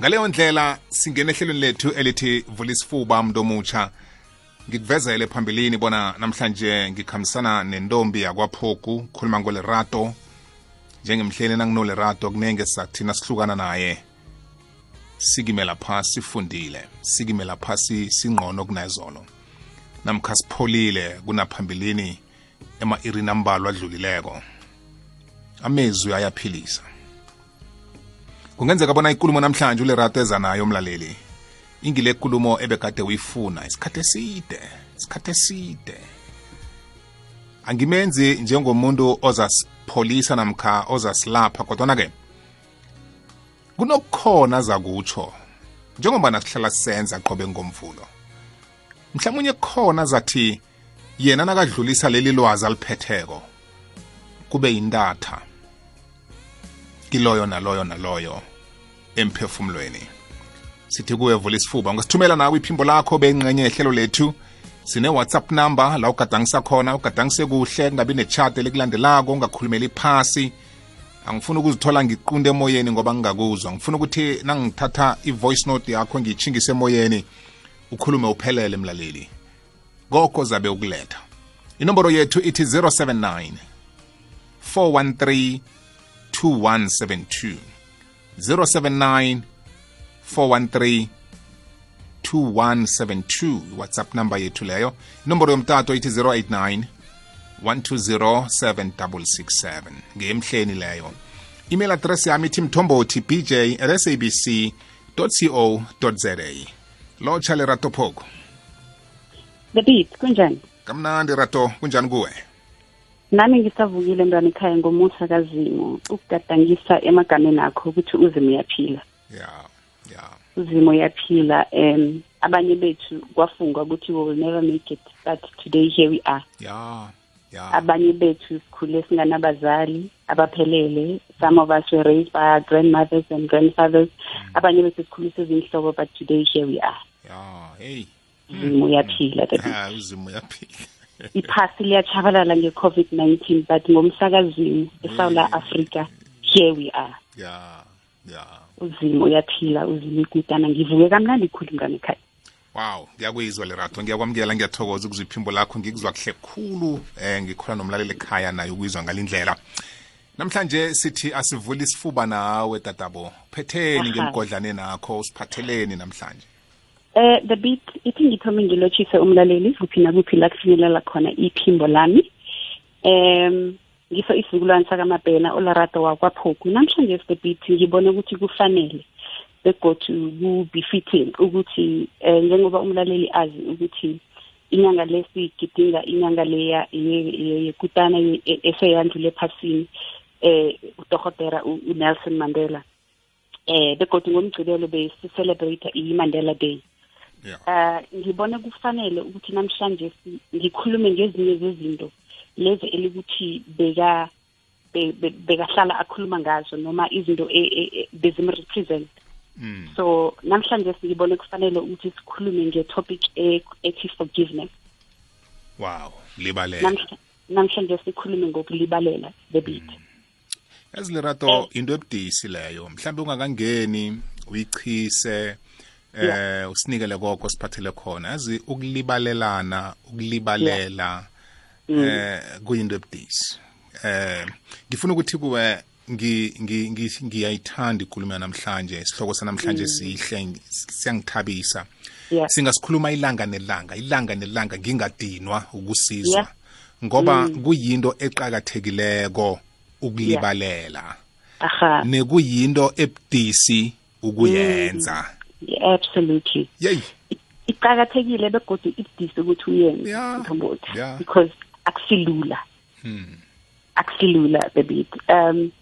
ngaleyo ndlela singena ehlelweni lethu elithi vula isifuba mntu omutsha. Ngikuvezele phambilini bona namhlanje ngikhambisana nentombi yakwaphoku khuluma ngolerato. Njengemhleni nanginolerato kunenge sathina sihlukana naye. Sikimela phasi sifundile. Sikimela phasi singqono kunezolo namkha sipholile kunaphambilini ema-irini ambalwa adlulileko. Amezwi ayaphilisa. Kungenzeka bona ikulumo namhlanje ulerato eza nayo umlaleli ingile nkulumo ebekade uyifuna isikhathi eside isikhathi eside. Angimenzi njengomuntu ozasipholisa namkha ozasilapha kodwana-ke kunokukhona zakutsho njengoba nasihlala sisenza qobe ngomvulo mhlawumunye kukhona zathi yena nakadlulisa leli lwazi aliphetheko kube yintatha kiloyo naloyo naloyo emphefumulweni. Sithi kuwe vula isifuba ungasithumela nawe iphimbo lakho bengxenye yehlelo lethu. Sine-whatsapp number la ugadangisa khona ugadangise kuhle kungabi nechat elikulandelako ungakhulumeli phasi. Angifuni ukuzithola ngiqunde emoyeni ngoba ngingakuzwa. Ngifuna ukuthi nangithatha i-voice note yakho ngiyitshingise emoyeni ukhulume uphelele mlaleli. Koko zabe ukuletha. Inomboro yethu ithi 079 413 2172 079 413 2172 whatsapp number yethu leyo. Inomboro yomtato ithi 089 1207667 ngeyemhleni leyo. Email address yami ithi mthombothi bj at sabc co za lotsha lerato phoko the beat kunjani? Kamnandi rato kunjani kuwe nami ngisavukile mntwana ekhaya ngomusa kazimo ukugadangisa emagameni akho ukuthi uzimo uyaphila. Ya ya. Uzimo uyaphila um abanye bethu kwafungwa ukuthi we will never make it but today here we are. Ya ya. Abanye bethu sikhule singanabazali abaphelele. Some of us were raised by our grandmothers and grandfathers. Abanye bethu sikhule sizinhlobo but today here we are. Ya hey. Uzimo uyaphila the beat ha uzimo uyaphila. Iphasi liyachabalala nge-covid-19 but ngomsakazimo esawula africa here we are. Ya ya. Uzimo uyaphila uzimo igudana ngivuke kamnandi khulu mngane ekhaya. Wow ngiyakuyizwa lerato. Ngiyakwamukela ngiyathokoza ukuzwa iphimbo lakho. Ngikuzwa kuhle khulu eh ngikhola nomlaleli ekhaya naye ukuyizwa ngalindlela namhlanje sithi asivule isifuba nawe tatabo. Phetheni ngemgodlane nakho usiphatheleni namhlanje eh the beat ithi ngithome ngilotshise umlaleli kuphi nakuphi la kufinyelela khona iphimbo lami. Em ngiso isizukulwane sakamabhena olarato wakwaphoku namhlanje the beat ngibone ukuthi kufanele begodu kubefitting ukuthi eh, njengoba umlaleli azi ukuthi inyanga lesigidinga inyanga leya ye- ye- yekutana ye- e- eseyandlule ephasini eh udokotela u- uNelson Mandela. Eh begodu ngomgcibelo besicelebrate i-Mandela Day. Ya uh ngibone kufanele ukuthi namhlanje ngikhulume ngezinye zezinto lezi elikuthi beka be- be- bekahlala akhuluma ngazo noma izinto e- e- e- bezimrepresent. Mm. so namhlanje ngibone kufanele ukuthi sikhulume nge-topic ethi forgiveness. Wow libalela Namhla- namhlanje sikhulume ngokulibalela the beat. Ezilerato into ebudisi leyo. Mhlawumbe ungakangeni uyichise eh usinikele koko siphathele khona. Yazi ukulibalelana ukulibalela eh kuyinto ebudisi. Eh ngifuna ukuthi kuwe ngi- ngi- ngi- ngiyayithanda ikulumo namhlanje isihloko sanamhlanje sihle ngi- siyangithabisa singasikhuluma ilanga nelanga ilanga nelanga ngingadinwa ukusizwa. Ngoba kuyinto eqakathekileko ukulibalela. Nekuyinto ebudisi ukuyenza. Yeah, absolutely. Yeyi iqakathekile begodwa ibudisi ukuthi uyenze Yeah. Mthombothi, Yeah. because akusilula. Akusilula bebit um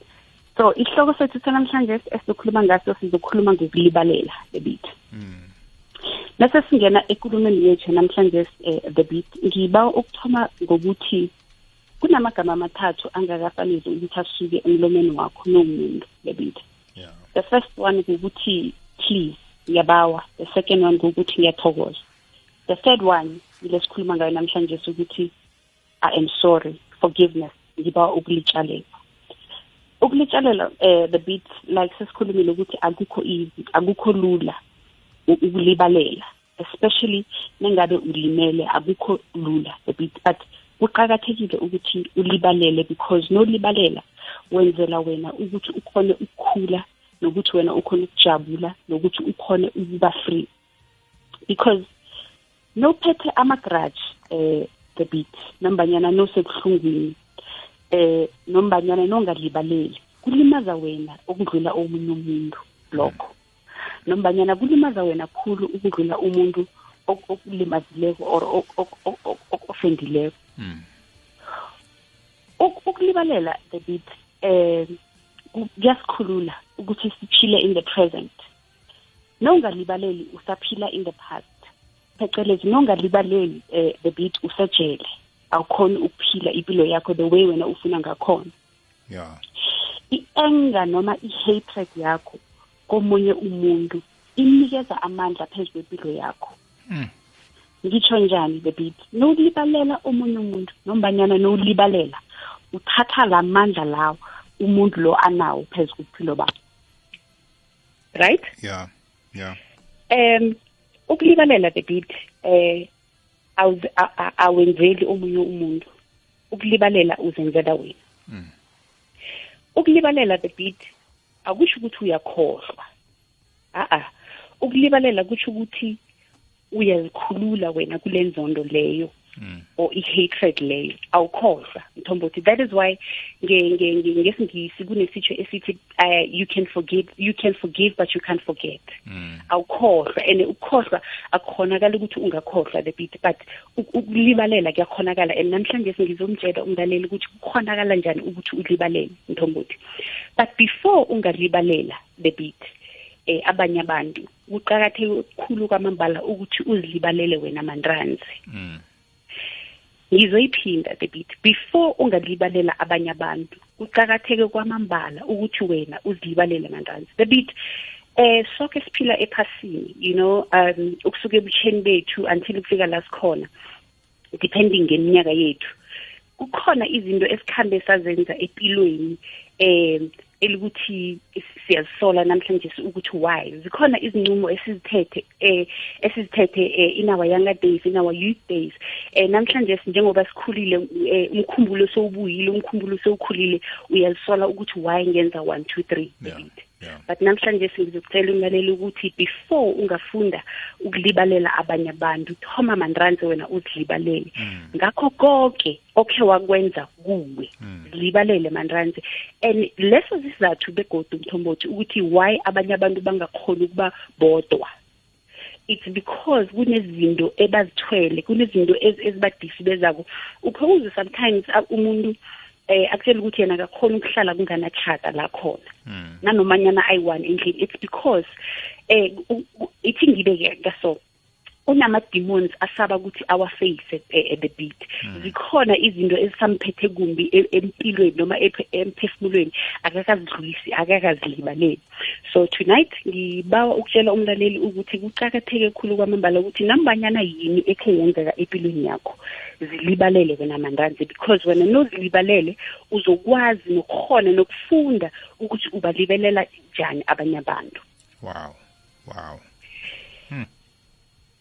so isihloko sethu sanamhlanje esizokhuluma ngaso sizokhuluma ngokulibalela bebit bese singena ekulumeni yethu namhlanje eh, the beat ngiba ukuthoma ngokuthi kunamagama amathathu angakafanele ukuthi asuke emlomeni wakho nomuntu the beat yeah. the first one ukuthi please. Ngiyabawa the second one ukuthi ngiyathokoza. The third one yile sikhuluma ngayo namhlanje ukuthi i am sorry forgiveness ngibawa ukulitshalela. Ukulitshalela eh the beat like sesikhulumile ukuthi akukho easy akukho lula u- ukulibalela especially nengabe ulimele akukho lula the beat. But kuqakathekile ukuthi ulibalele because nolibalela wenzela wena ukuthi ukhone ukukhula nokuthi wena ukhona ukujabula nokuthi ukhone ukuba free. Because nophethe ama-grudge eh the beat nombanyana nosebuhlungwini eh nombanyana nongalibaleli kulimaza wena ukudlula omunye umuntu lokho. Nombanyana kulimaza wena khulu ukudlula umuntu ok- okulimazileko or ok- ok- ok- ok- okufendileko Mm. Uk- ukulibalela the beat eh ku- kuyasikhulula ukuthi siphile in the present. Nongalibaleli usaphila in the past. Phecelezi nongalibaleli eh the beat usejele awukhoni ukuphila impilo yakho the way wena ufuna ngakhona. Yeah i-anger noma i-hatred yakho komunye umuntu inikeza amandla phezu kwempilo yakho. Mm. ngitsho njani the beat? Nowulibalela omunye umuntu nombanyana nowulibalela uthatha la mandla lawo umuntu lo anawo phezu kobuphilo bakho right? Yeah. Yeah. Um ukulibalela the beat eh awenzeli omunye umuntu. Ukulibalela uzenzela wena. Mm. ukulibalela the beat akusho ukuthi uyakhohlwa. A-a ukulibalela kusho ukuthi uyazikhulula wena kule nzondo leyo. Mm. or i-hatred leyo awukhohlwa mthombothi that is why nge- nge- nge- ngesingisi kunesitsho esithi uh, you can forgive you can forgive but you can't forget Mm. awukhohlwa and ukukhohlwa akukhonakala ukuthi ungakhohlwa the beat but uk- ukulibalela kuyakhonakala and namhlanje ngizomtshela umlaleli ukuthi kukhonakala njani ukuthi ulibalele mthombothi but before ungalibalela the beat eh abanye abantu kuqakatheke kukhulu kwamambala ukuthi uzilibalele wena mandranzi Mm. Ngizoyiphinda the beat before ungalibalela abanye abantu kuqakatheke kwamambala ukuthi wena uzilibalele mandanzi the beat eh sonke siphila ephasini you know um ukusuka ebucheni bethu until kufika la sikhona depending ngeminyaka yethu kukhona izinto esikhambe sazenza empilweni em elikuthi siyazisola namhlanje ukuthi why zikhona izinqumo esizithethe eh esizithethe eh, in our younger days in our youth days eh namhlanje njengoba sikhulile eh, umkhumbulo sowubuyile umkhumbulo sowukhulile uyazisola ukuthi why ngenza 1 2 3 Yeah. Yeah. But namhlanje singizokutshela umlaleli ukuthi before ungafunda ukulibalela abanye abantu thoma mandranze wena uzilibalele. Ngakho konke okhe wakwenza kuwe zilibalele mandranze and leso sizathu begodu mthombothi ukuthi why abanye abantu bangakhoni ukuba bodwa? It's because kunezinto ebazithwele kunezinto ez- ezibadisibezako uphawuze sometimes a- umuntu eh akutshela ukuthi yena akakhona ukuhlala kunganachata la khona Mm. nanomanyana ayi-one endlini it's because eh u- u- ithi ngibe kaso unama-demons asaba ukuthi awaface eh, at the beat. Zikhona izinto ezisamphethe kumbi e- empilweni noma ephe- emphefumulweni akakazidlulisi akakazilibaleli so tonight ngibawa ukutshela umlaleli ukuthi kuqakatheke khulu kwamambala ukuthi nambanyana yini ekhe yenzeka empilweni yakho zilibalele wena mandanzi because wena nozilibalele uzokwazi nokukhona nokufunda ukuthi ubalibelela njani abanye abantu. Wow wow.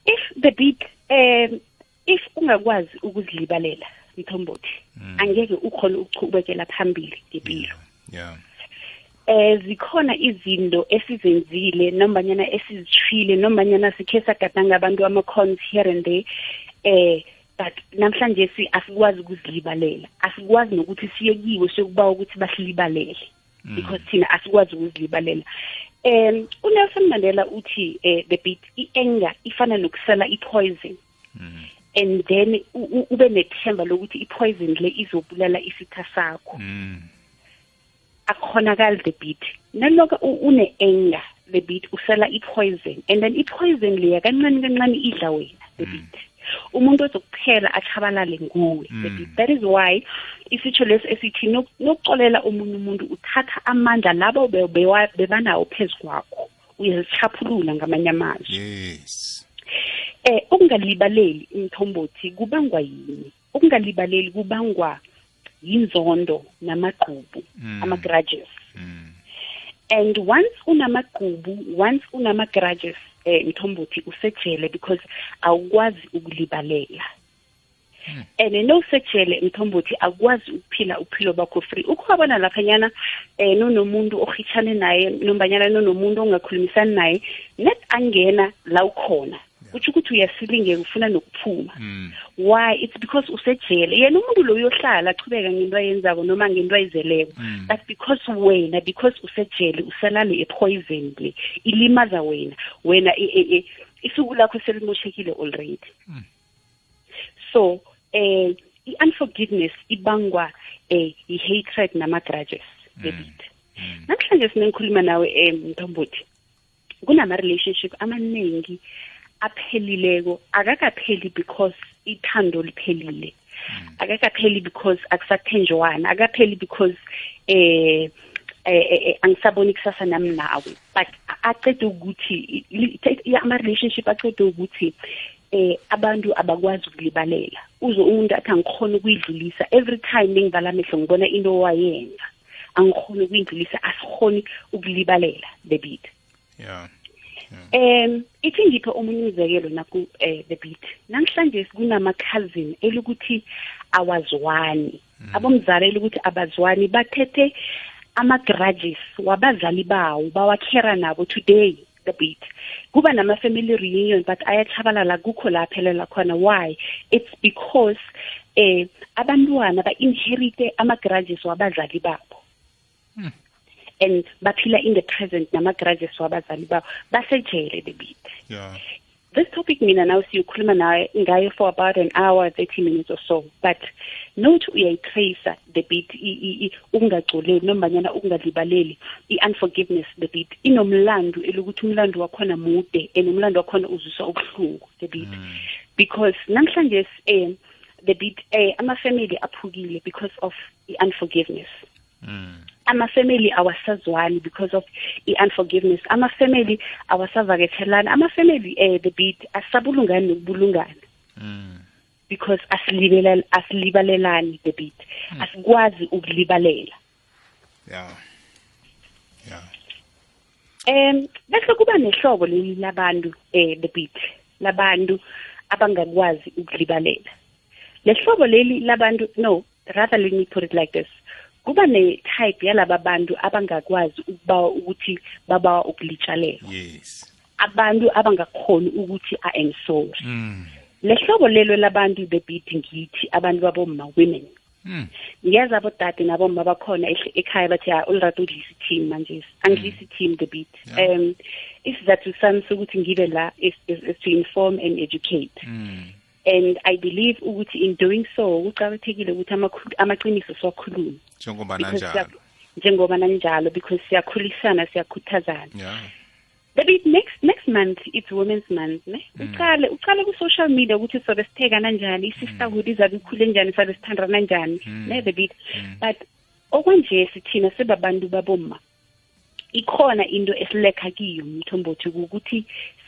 If the beat um if ungakwazi ukuzilibalela mthombothi angeke ukhona ukuchubekela phambili ngempilo. Yeah eh zikhona izinto esizenzile nombanyana esizithwile nombanyana sikhe sagadanga abantu ama-cons here and there eh but namhlanje si asikwazi ukuzilibalela. Asikwazi nokuthi siye kiwe sokuba ukuthi basilibalele. Because thina asikwazi ukuzilibalela. Um unelson mandela uthi eh, the beat i-anger ifana nokusela i-poison. And then u- u- ube nethemba lokuthi i-poison le izobulala isitha sakho. Mm. akukhonakali the beat. Naloko u- une-anger the beat usela i-poison. And then i-poison leya kancane kancane idla wena the beat. Umuntu ozokuphela achabalale nguwe the beat that is why isitsho lesi esithi nok- nokuxolela omunye umuntu uthatha amandla labo be- bewa- bebanawo phezu kwakho. Uyazichaphulula ngamanye amazwi. Yes. Eh ukungalibaleli imthombothi kubangwa yini? Ukungalibaleli kubangwa yinzondo namagqubu Mm. ama-grudges. Mm. and once unamagqubu once unama-grudges eh mthombothi usejele because awukwazi ukulibalela. And nowusejele mthombothi akwazi ukuphila uphilo bakho free. Ukhwabona laphanyana eh nonomuntu ohitshane naye nombanyana nonomuntu ongakhulumisani naye net angena la ukhona. Kutsho ukuthi uyasilingeka ufuna nokuphuma. Mm. why? It's because usejele. Yena umuntu lo uyohlala achubeka ngento ayenzako noma ngento ayizeleko. Mm. but because wena because usejele usalale epoison le ilimaza wena. Wena isuku lakho selimoshekile already. Mm. so eh i-unforgiveness ibangwa eh i-hatred nama-grudges debit Mm. namhlanje sinengikhuluma nawe eh mthombothi. Kunama-relationship amaningi aphelileko akakapheli because ithando liphelile. Akakapheli because akusathenjwana akapheli because eh eh eh, angisaboni kusasa nami nawe. But aqede ukuthi i- i- ama-relationship aqede ukuthi eh abantu abakwazi ukulibalela. Uze umuntu athi angikhona ukuyidlulisa. Every time bengivala amehlo ngibona into owayenza. Angikhona ukuyidlulisa asikhoni ukulibalela the beat Yeah. Um ithi ngiphe omunye umzekelo naku eh, the beat. Namhlanje kunama cousin elukuthi awazwani abomzala elukuthi abazwani bathethe ama grudges wabazali bawo bawakhera nabo today the beat. Kuba nama family reunion but ayachabalala kukho la phelela khona. Why? It's because eh abantwana ba inherite ama grudges wabazali babo. And baphila in the present nama grudges wabazali babo basejele the beat. Yeah. this topic mina nawe siyokhuluma naye ngayo for about an hour 30 minutes or so but nothi uyayitracer the beat i- i- i- ukungagcoleli nombanyana ukungalibaleli i-unforgiveness the beat. Inomlando elokuthi umlando wakhona mude and umlando wakhona uzwisa ubuhlungu the beat. Because namhlanje um the beat eh ama-family aphukile because of i-unforgiveness. Mm. Ama-family awasazwani because of i-unforgiveness. Ama-family awasavakethelani ama-family eh the beat asabulungani nokubulungana. Mm. because asilibelela asilibalelani the beat. Asikwazi ukulibalela. Yeah. Yeah. em bese kuba nehlobo leli labantu eh the beat labantu abangakwazi ukulibalela. Lehlobo leli labantu no rather let me put it like this. Kuba ne type yalaba bantu abangakwazi ukubawa ukuthi babawa ukulitshalela Yes. abantu abangakhoni ukuthi i am sorry Mm. lehlobo lelo labantu the beat ngithi abantu baboma women Mm. ngiyazi abodade naboma bakhona ehle- ekhaya bathi ha ulrato udlisa team manje angidlisi team the beat Yeah. um isizathu sami sokuthi ngibe la is, is, is to inform and educate Mm. And i believe ukuthi in doing so kuqakathekile ukuthi amakhu- amaqiniso siwakhulume Njengoba Because nanjalo. siya- njengoba nanjalo because siyakhulisana siyakhuthazana Yeah. Baby next next month it's women's month ne Mm. uqale uqale ku social media ukuthi sobe sitheka kanjani isisterhood izabe ikhule njani sabe sithandana njani Mm. ne the beat Mm. but okwanje sithina sebabantu baboma ikhona into esilekha kiyo mthombothi ukuthi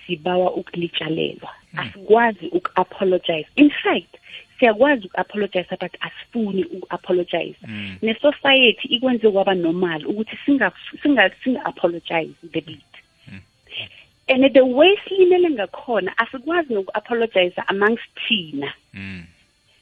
sibawa ukulitshalelwa asikwazi uku-apologize. In fact siyakwazi uku-apologize but asifuni uku-apologize. Mm. ne-society ikwenze kwaba normal ukuthi singa singa singa-apologize the beat. And the way silimele ngakhona asikwazi noku-apologize amongst thina. Mm.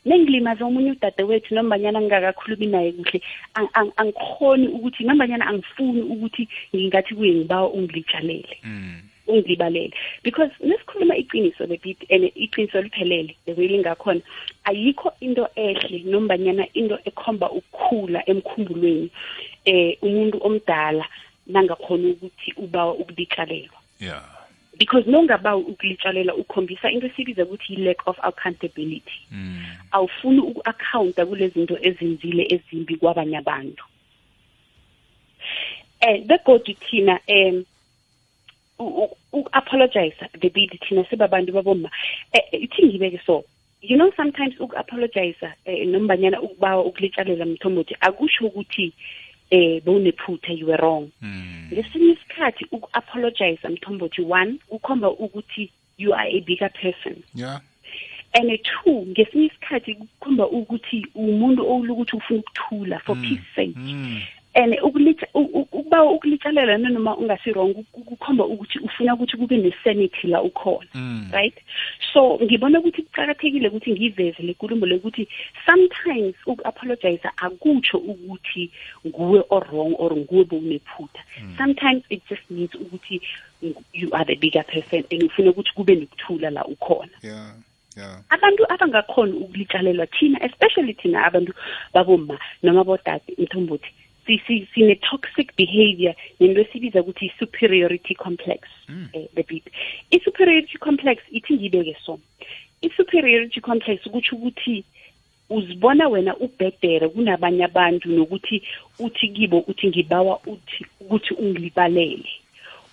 nengilimaza omunye udadewethu nombanyana ngingakakhulumi naye kuhle ang- ang- angikhoni ukuthi nombanyana angifuni ukuthi ngingathi kuye ngibawa ungilitshalele Mm. Ungilibalele because nesikhuluma iqiniso lebit and iqiniso liphelele the way lingakhona ayikho into ehle nombanyana into ekhomba ukukhula emkhumbulweni eh umuntu omdala nangakhona ukuthi ubawa ukulitshalelwa Yeah. because nongabawa ukulitshalela ukhombisa into esibiza ukuthi yi-lack of accountability Mm. awufuni uku-akhawunta kule zinto ezenzile ezimbi kwabanye abantu eh begodu thina um uku-apologize the bid thina sibabantu baboma eh, ithi ngibeke so you know sometimes uku-apologize eh, nombanyana ukubawa ukulitshalela mthombothi akusho ukuthi eh bowunephutha you were wrong Mm. ngesinye isikhathi uku-apologize mthombothi one kukhomba ukuthi you are a bigger person Yeah. and two ngesinye isikhathi kukhomba ukuthi umuntu owulukuthi ufuna ukuthula for peace sake Mm. And ukuba ukulitshalela noma ungasi-wrong ku- kukhomba ukuthi ufuna ukuthi kube ne-sanity la ukhona Mm. right? So ngibona ukuthi kuqakathekile ukuthi ngiveze le nkulumo lekuthi sometimes uku-apologize akutsho ukuthi nguwe or-wrong or nguwe bowunephutha. Sometimes it just means ukuthi you are the bigger person and ufuna ukuthi kube nokuthula la ukhona. Yeah yeah. Abantu abangakhona ukulitshalelwa thina especially thina abantu baboma noma bodade mthombothi sine-toxic behavior nento esibiza ukuthi i-superiority complex eh, the bit i-superiority complex ithi ngiyibeke so. I-superiority complex kutsho ukuthi uzibona wena ubhedere kunabanye abantu nokuthi uthi kibo uthi ngibawa uthi ukuthi ungilibalele.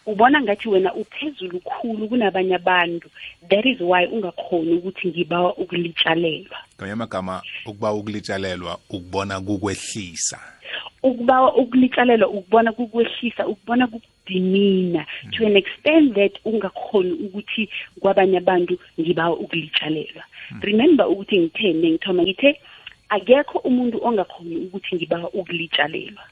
Ubona ngathi wena uphezulu khulu kunabanye abantu that is why ungakhoni ukuthi ngibawa ukulitshalelwa. Ngamanye amagama ukuba ukulitshalelwa ukubona kukwehlisa. Ukubawa ukulitshalelwa ukubona kukwehlisa ukubona kukudimina to an extent that ungakhoni ukuthi kwabanye abantu ngibawa ukulitshalelwa remember ukuthi ngithene ngithoma ngithe akekho umuntu ongakhoni ukuthi ngibawa ukulitshalelwa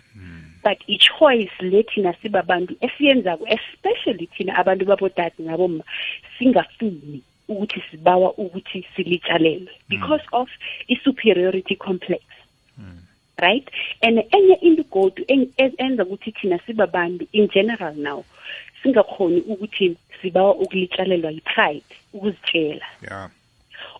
but i-choice le thina sibabantu esiyenzako especially thina abantu babodade naboma singafuni ukuthi sibawa ukuthi silitshalelwe because of i-superiority complex. Right? And enye into godu en- en- enza ukuthi thina sibabantu in general now singakhoni ukuthi sibawa ukulitshalelwa yi-pride ukuzitshela yeah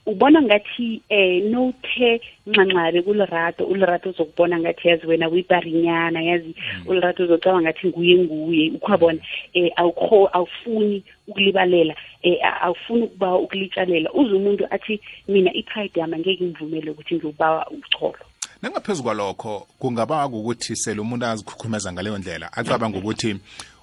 ubona ngathi eh nothe ncancabe kulerato ulerato uzokubona ngathi yazi wena uyibarinyana yazi ulerato uzocaba ngathi nguye nguye. Ukhwabona eh awukho awufuni ukulibalela eh a- awufuni ukubawa ukulitshalela. Uze umuntu athi mina i-pride yami angeke ngivumele ukuthi ngiyobawa ucholo nangaphezu kwalokho kungaba ukuthi sele umuntu azikhukhumeza ngaleyo ndlela acabanga ukuthi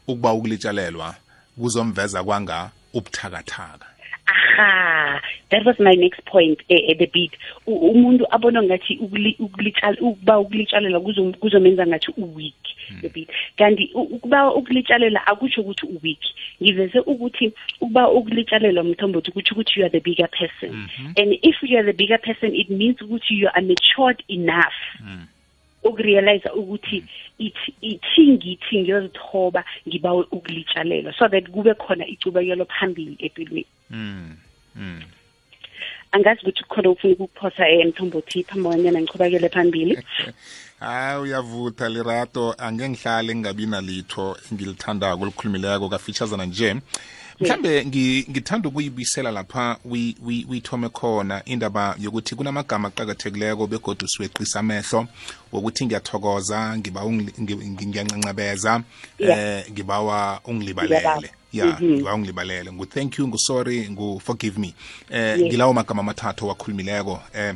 ukuba ukulitshalelwa kuzomveza kwanga ubuthakathaka. Aha that was my next point eh, at the beat. U- umuntu abona ngathi ukuli- ukulitshala ukuba ukulitshalela kuzo- kuzomenza ngathi uweak the beat. Kanti u- ukuba ukulitshalela akutsho ukuthi uweak. Ngiveze ukuthi ukuba ukulitshalela umthombothi kutsho ukuthi you are the bigger person. And if you are the bigger person it means ukuthi you are matured enough. Ukurealize ukuthi ithi ithi ngithi ngiyozithoba ngibawe ukulitshalela so that kube khona icubekelo phambili empilweni mm. mm. angazi ukuthi kukhona ufuna ukukuphosa emthombothi phambi kwanyana ngichubakele phambili hayi uyavutha lirato angeke ngihlale ngingabi nalitho engilithandako olukhulumileko kafeaturesana nje mhlambe ngithanda ukuyibuyisela lapha uyi- uyi- uyithome khona indaba yokuthi kunamagama aqakathekileko begodwa siweqisa amehlo wokuthi ngiyathokoza ngiba ngiyancancabeza eh ngibawa ungilibalele. Ya ngiba ungilibalele. Ngu-thank you ngu-sorry ngu-forgive me. Eh ngilawo magama amathathu wakhulumileko eh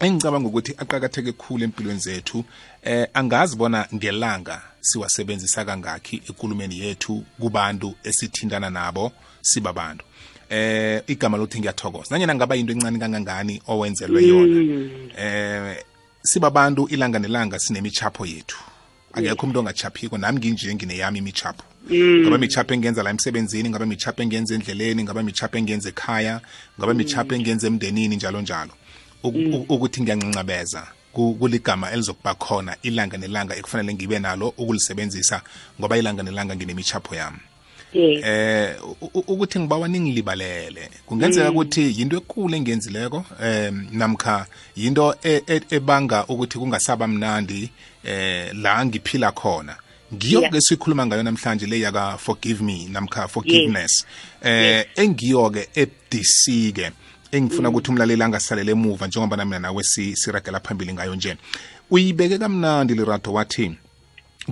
engicabanga ukuthi aqakatheke khulu empilweni zethu eh angazi bona ngelanga siwasebenzisa kangakhi ekulumeni yethu kubantu esithintana nabo sibabantu eh igama lokuthi ngiyathokoza. Nanyena ngaba into encane kangangani owenzelwe yona eh sibabantu ilanga nelanga sinemichapho yethu. Akekho umuntu ongachaphiko nami nginje ngineyami imichapho ngaba michapho engenza la emsebenzini ngaba michapho engenza endleleni ngaba michapho engenza ekhaya ngaba michapho engenza emndenini njalo njalo. Uk- uk- ukuthi ngiyancancabeza ku- kuligama elizokuba khona ilanga nelanga ekufanele ngibe nalo ukulisebenzisa ngoba ilanga nelanga nginemichapho yami. Eh ukuthi ngibawa ningilibalele. Kungenzeka ukuthi yinto ekule engenzileko em namkha yinto e- e- ebanga ukuthi kungasaba mnandi eh la ngiphila khona. Ngiyo Yeah. ke sikhuluma ngayo namhlanje le yaka forgive me namkha forgiveness. Eh engiyo ke ebDC ke engifuna ukuthi umlaleli angasalele emuva njengoba nami nawe si- siragela phambili ngayo nje. Uyibeke kamnandi lirato wathi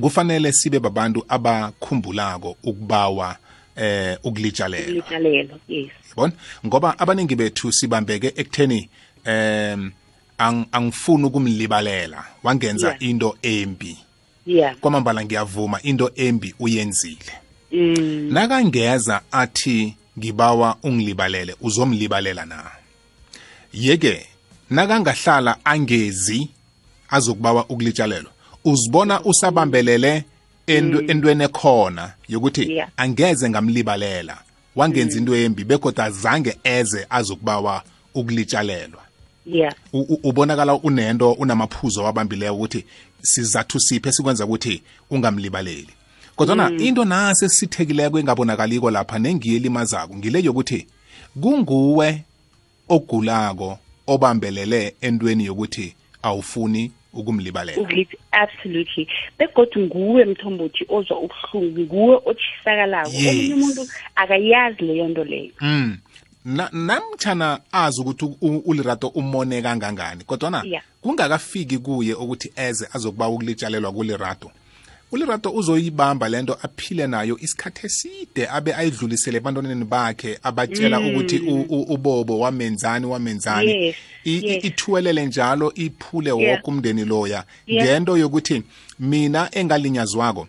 kufanele sibe babantu abakhumbulako ukubawa eh ukulitshalela. Litshalelo yes. Yabona? Ngoba abaningi bethu sibambeke ekutheni em ang angifuni ukumlibalela. Wangenza Yeah. into embi. Yeah. Kwamambala ngiyavuma into embi uyenzile. Mm. Nakangeza athi ngibawa ungilibalele uzomlibalela na? Yeke nakangahlala angezi azokubawa ukulitshalelwa uzibona usabambelele ento- entweni ekhona yokuthi angeze ngamlibalela wangenza into embi bekodwa azange eze azokubawa ukulitshalelwa. Yeah. Ubonakala unento unamaphuzo wabambileyo ukuthi sizathu siphe sikwenza ukuthi ungamlibaleli? Kodwana into nase sithekileko engabonakaliko lapha nengiyelimazako ngile yokuthi kunguwe ogulako obambelele entweni yokuthi awufuni ukumlibalela absolutely begodwa nguwe mthombothi ozwa ubuhlungu nguwe otshisakalako Yes. omunye umuntu akayazi leyo nto leyo Mm. Na namtjana azi ukuthi ulirato umone kangangani kodwana Yeah. kungakafiki kuye ukuthi eze azokuba ukulitshalelwa kulirato ulirato uzoyibamba lento aphile nayo isikhathi eside abe ayidlulisele ebantwaneni bakhe abatshela ukuthi u- u- ubobo wamenzani wamenzani Yes, I- i- yes. ithuwelele njalo iphule Yeah. woke umndeni loya Yeah. ngento yokuthi mina engalinyazwako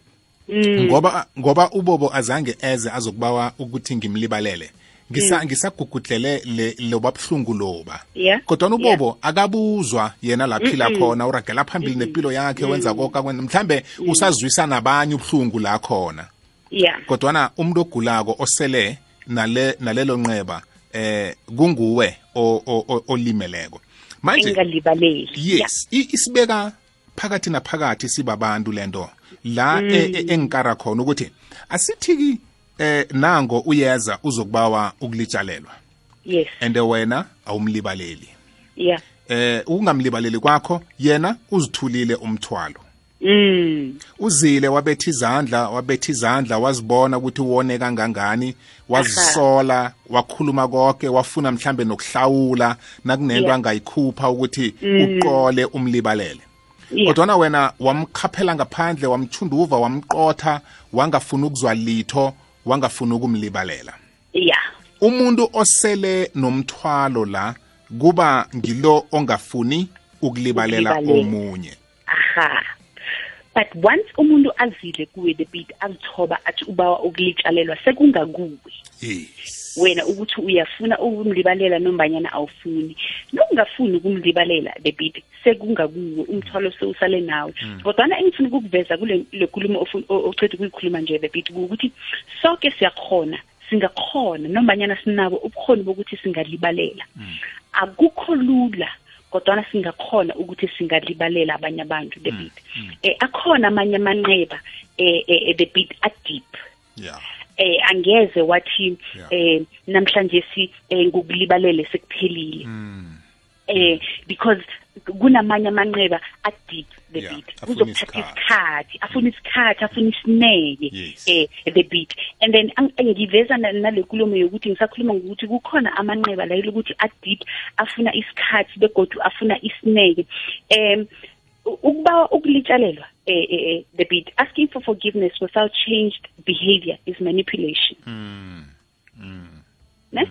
Mm. ngoba ngoba ubobo azange eze azokubawa ukuthi ngimlibalele Mm. ngisa ngisagugudlele le loba buhlungu loba. Yeah. kodwa ubobo akabuzwa yena laphila khona uragela phambili nempilo yakhe wenza konke akwenza mhlambe usazwisa nabanye ubuhlungu la khona. Yeah. Kodwana umuntu ogulako osele nale nalelo nqeba eh kunguwe o- o- o- olimeleko. Manje engalibaleli yes i- isibeka phakathi naphakathi sibabantu lento. La e- e- engikara khona ukuthi asithiki eh nango uyeza uzokubawa ukulitshalelwa. Yes. And wena awumlibaleli. Yeah eh ukungamlibaleli kwakho yena uzithulile umthwalo. Mm. Uzile wabetha izandla wabetha izandla wazibona ukuthi uwone kangangani wazisola wakhuluma konke wafuna mhlambe nokuhlawula nakunento Yeah. angayikhupha ukuthi uqole umlibalele. Yeah kodwana wena wamkhaphela ngaphandle wamchunduva wamqotha wangafuna ukuzwa litho wangafuna ukumlibalela. Yeah umuntu osele nomthwalo la kuba ngilo ongafuni Ukulibalela. omunye. Aha. But once umuntu azile kuwe the beat azithoba athi ubawa ukulitshalelwa sekungakuwe. Yes. Wena ukuthi uyafuna ukumlibalela nombanyana awufuni. Nokungafuni ukumlibalela the beat sekungakuwe umthwalo sewusale nawe. Kodwana engifuna ukukuveza kule le nkulumo ofu- o- oceda ukuyikhuluma nje the beat ukuthi sonke siyakhona singakhona nombanyana sinabo ubukhoni bokuthi singalibalela. Akukho lula kodwana singakhona ukuthi singalibalela abanye abantu the beat. eh akhona amanye amanqeba eh eh, the beat a deep. Yeah. Eh angeze wathi Yeah. eh namhlanje si eh, ngokulibalele sekuphelile. Eh because kunamanye amanqeba a deep the Yeah, beat. afuna kuzokuthatha isikhathi. isikhathi afuna isikhathi afuna isineke Yes. eh the beat. And then ang- ngiveza na- nale nkulumo yokuthi ngisakhuluma ngokuthi kukhona amanqeba la ukuthi a deep afuna isikhathi begodu afuna isineke. Em u- ukuba ukulitshalelwa eh, eh, eh, the beat asking for forgiveness without changed behavior is manipulation. Ne?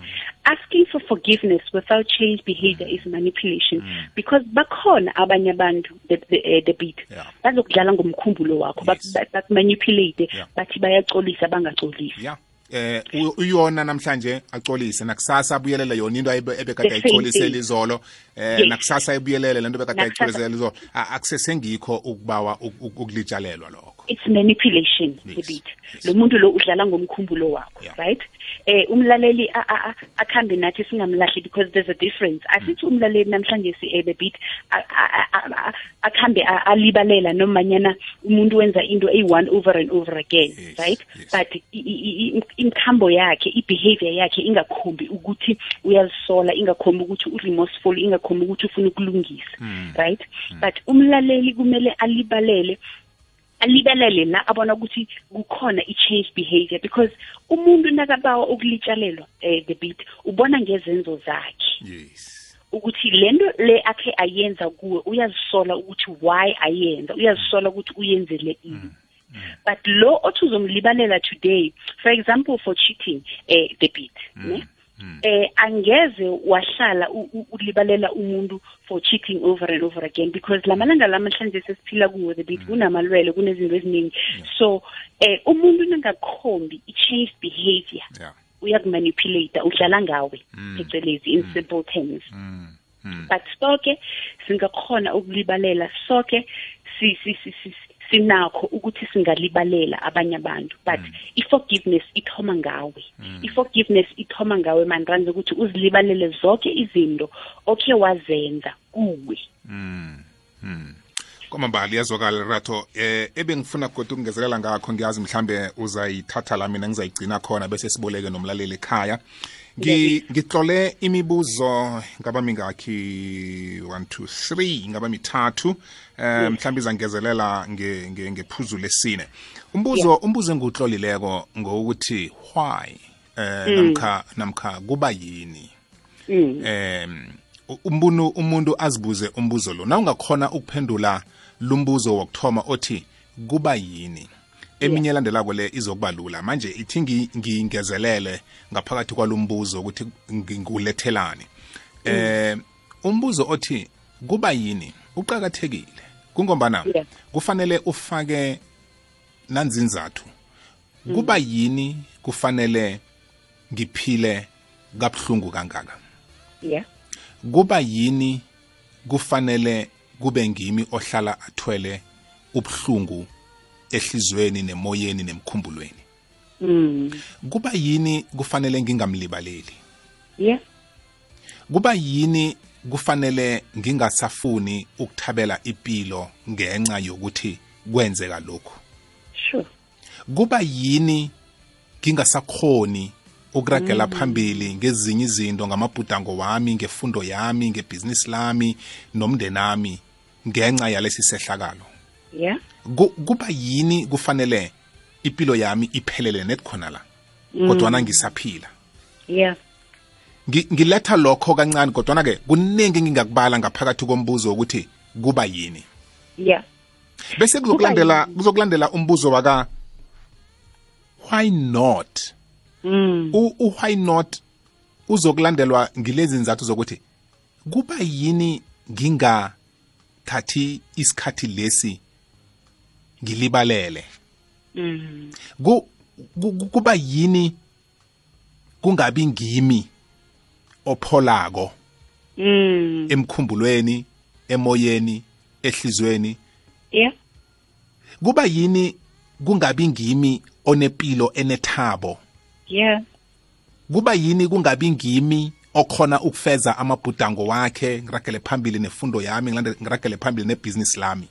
asking for forgiveness without change behavior is manipulation. Because bakhona abanye abantu the, the, uh, beat. Bazokudlala ngomkhumbulo wakho. Bakumanipulate bathi bayacolisa bangacolisi yeah. Eh uyona namhlanje acolise nakusasa abuyelele yona into ebekade thing. izolo. Eh nakusasa ayibuyelele lento bekade ayicolisele izolo. Akusesengikho ukubawa uk- uk- ukulitshalelwa lokho. It's manipulation the beat. Lo muntu lo udlala ngomkhumbulo wakho right eh umlaleli a- a- a- akhambe nathi singamlahli because there's a difference. Asithi umlaleli namhlanje si eh, the beat a- a- a- a- akhambe a- alibalela nomanyana umuntu wenza into eyi-one over and over again Yes, right? yes. but i- i- i- imkhambo yakhe i-behavior yakhe ingakhombi ukuthi uyazisola ingakhombi ukuthi u-remorseful ingakhombi ukuthi ufuna ukulungisa right? But umlaleli kumele alibalele alibalele la abona ukuthi kukhona i-change behavior because umuntu nakabawa ukulitshalelwa eh, the beat ubona ngezenzo zakhe. Yes. Ukuthi lento le akhe ayenza kuwe uyazisola ukuthi why ayenza uyazisola ukuthi uyenzele ini. But lo othi uzomlibalela today for example for cheating eh the beat ne? Eh angeze wahlala u- u- ulibalela umuntu for cheating over and over again because lamalanga lamhlanje sesiphila kuwo the beat kunamalwele kunezinto eziningi. So eh umuntu nangakhombi i-change behavior. Yeah. Uyakumanipulate udlala ngawe phecelezi in simple terms. But sonke singakhona ukulibalela sonke si si si si sinakho ukuthi singalibalela abanye abantu but i-forgiveness ithoma ngawe. I-forgiveness ithoma ngawe manranze ukuthi uzilibalele zonke izinto okhe wazenza kuwe. Kwamambala iyazwakala rato eh ebengifuna kodwa ukungezelela ngakho ngiyazi mhlambe uzayithatha la mina ngizayigcina khona bese siboleke nomlaleli ekhaya. Ngi- ngitlole imibuzo ngaba mingakhi 1 2 3 ngaba mithathu um mhlawumbe izangezelela nge- nge- ngephuzu lesine. Umbuzo umbuzo engiwutlolileko ngokuthi why eh namkha namkha kuba yini? Em u- umuntu umuntu azibuze umbuzo lo. Na ungakhona ukuphendula lumbuzo wokuthoma othi kuba yini? Eminye elandelako le izokuba lula. Manje ithi ngi- ngingezelele ngaphakathi kwalombuzo ukuthi ngi- ngiwulethelani eh umbuzo othi kuba yini? Uqhakathekile kungombana kufanele ufake nanzinzathu. Kuba yini kufanele ngiphile kabuhlungu kangaka? Yeah. Kuba yini kufanele kube ngimi ohlala athwele ubuhlungu ehlizweni nemoyeni nemkhumbulweni. Mm. Kuba yini kufanele ngingamlibaleli? Yeah kuba yini kufanele ngingasafuni ukuthabela impilo ngenxa yokuthi kwenzeka lokhu? Sure. Kuba yini ngingasakhoni ukuragela phambili ngezinye izinto ngamabhudango wami ngefundo yami ngebhizinisi lami nomndeni wami ngenxa yalesi sehlakalo? Yeah. Kuba yini kufanele impilo yami iphelele net khona la? Kodwana ngisaphila. Yeah. Ngi- ngiletha lokho kancane kodwana ke kuningi ngingakubala ngaphakathi kombuzo ukuthi kuba yini. Yeah. Bese kuzokulandela kuzokulandela umbuzo waka why not? Mm. U u- why not uzokulandelwa ngilezi nzathu zokuthi kuba yini ngingathathi isikhathi lesi ngilibalele. Mm ku- kuba yini kungabi ngimi opholako? Mm emkhumbulweni emoyeni ehlizweni? Yeah. Kuba yini kungabi ngimi onempilo enethabo yeah. Kuba yini kungabi ngimi okhona ukufeza amabhudango wakhe ngiragele phambili nefundo yami ngiragele phambili nebhizinisi lami?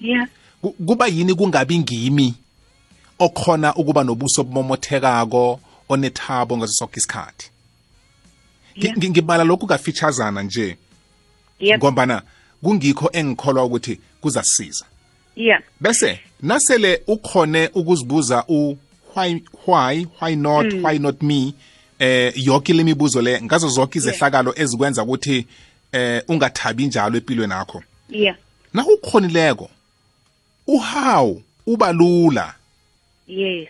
Yeah. Kuba yini kungabi ngimi okhona ukuba nobuso obumomothekako onethabo ngaso sonke isikhathi? Ngi- Yeah. ngi- ngibala lokhu kafeaturesana nje yeah ngombana kungikho engikholwa ukuthi kuzasiza yeah bese nasele ukhone ukuzibuza u why why why not why not me eh yonke lemibuzo le ngazo zonke izehlakalo ezikwenza ukuthi eh ungathabi njalo empilweni yakho. Yeah na ukhonileko uhow ubalula yes.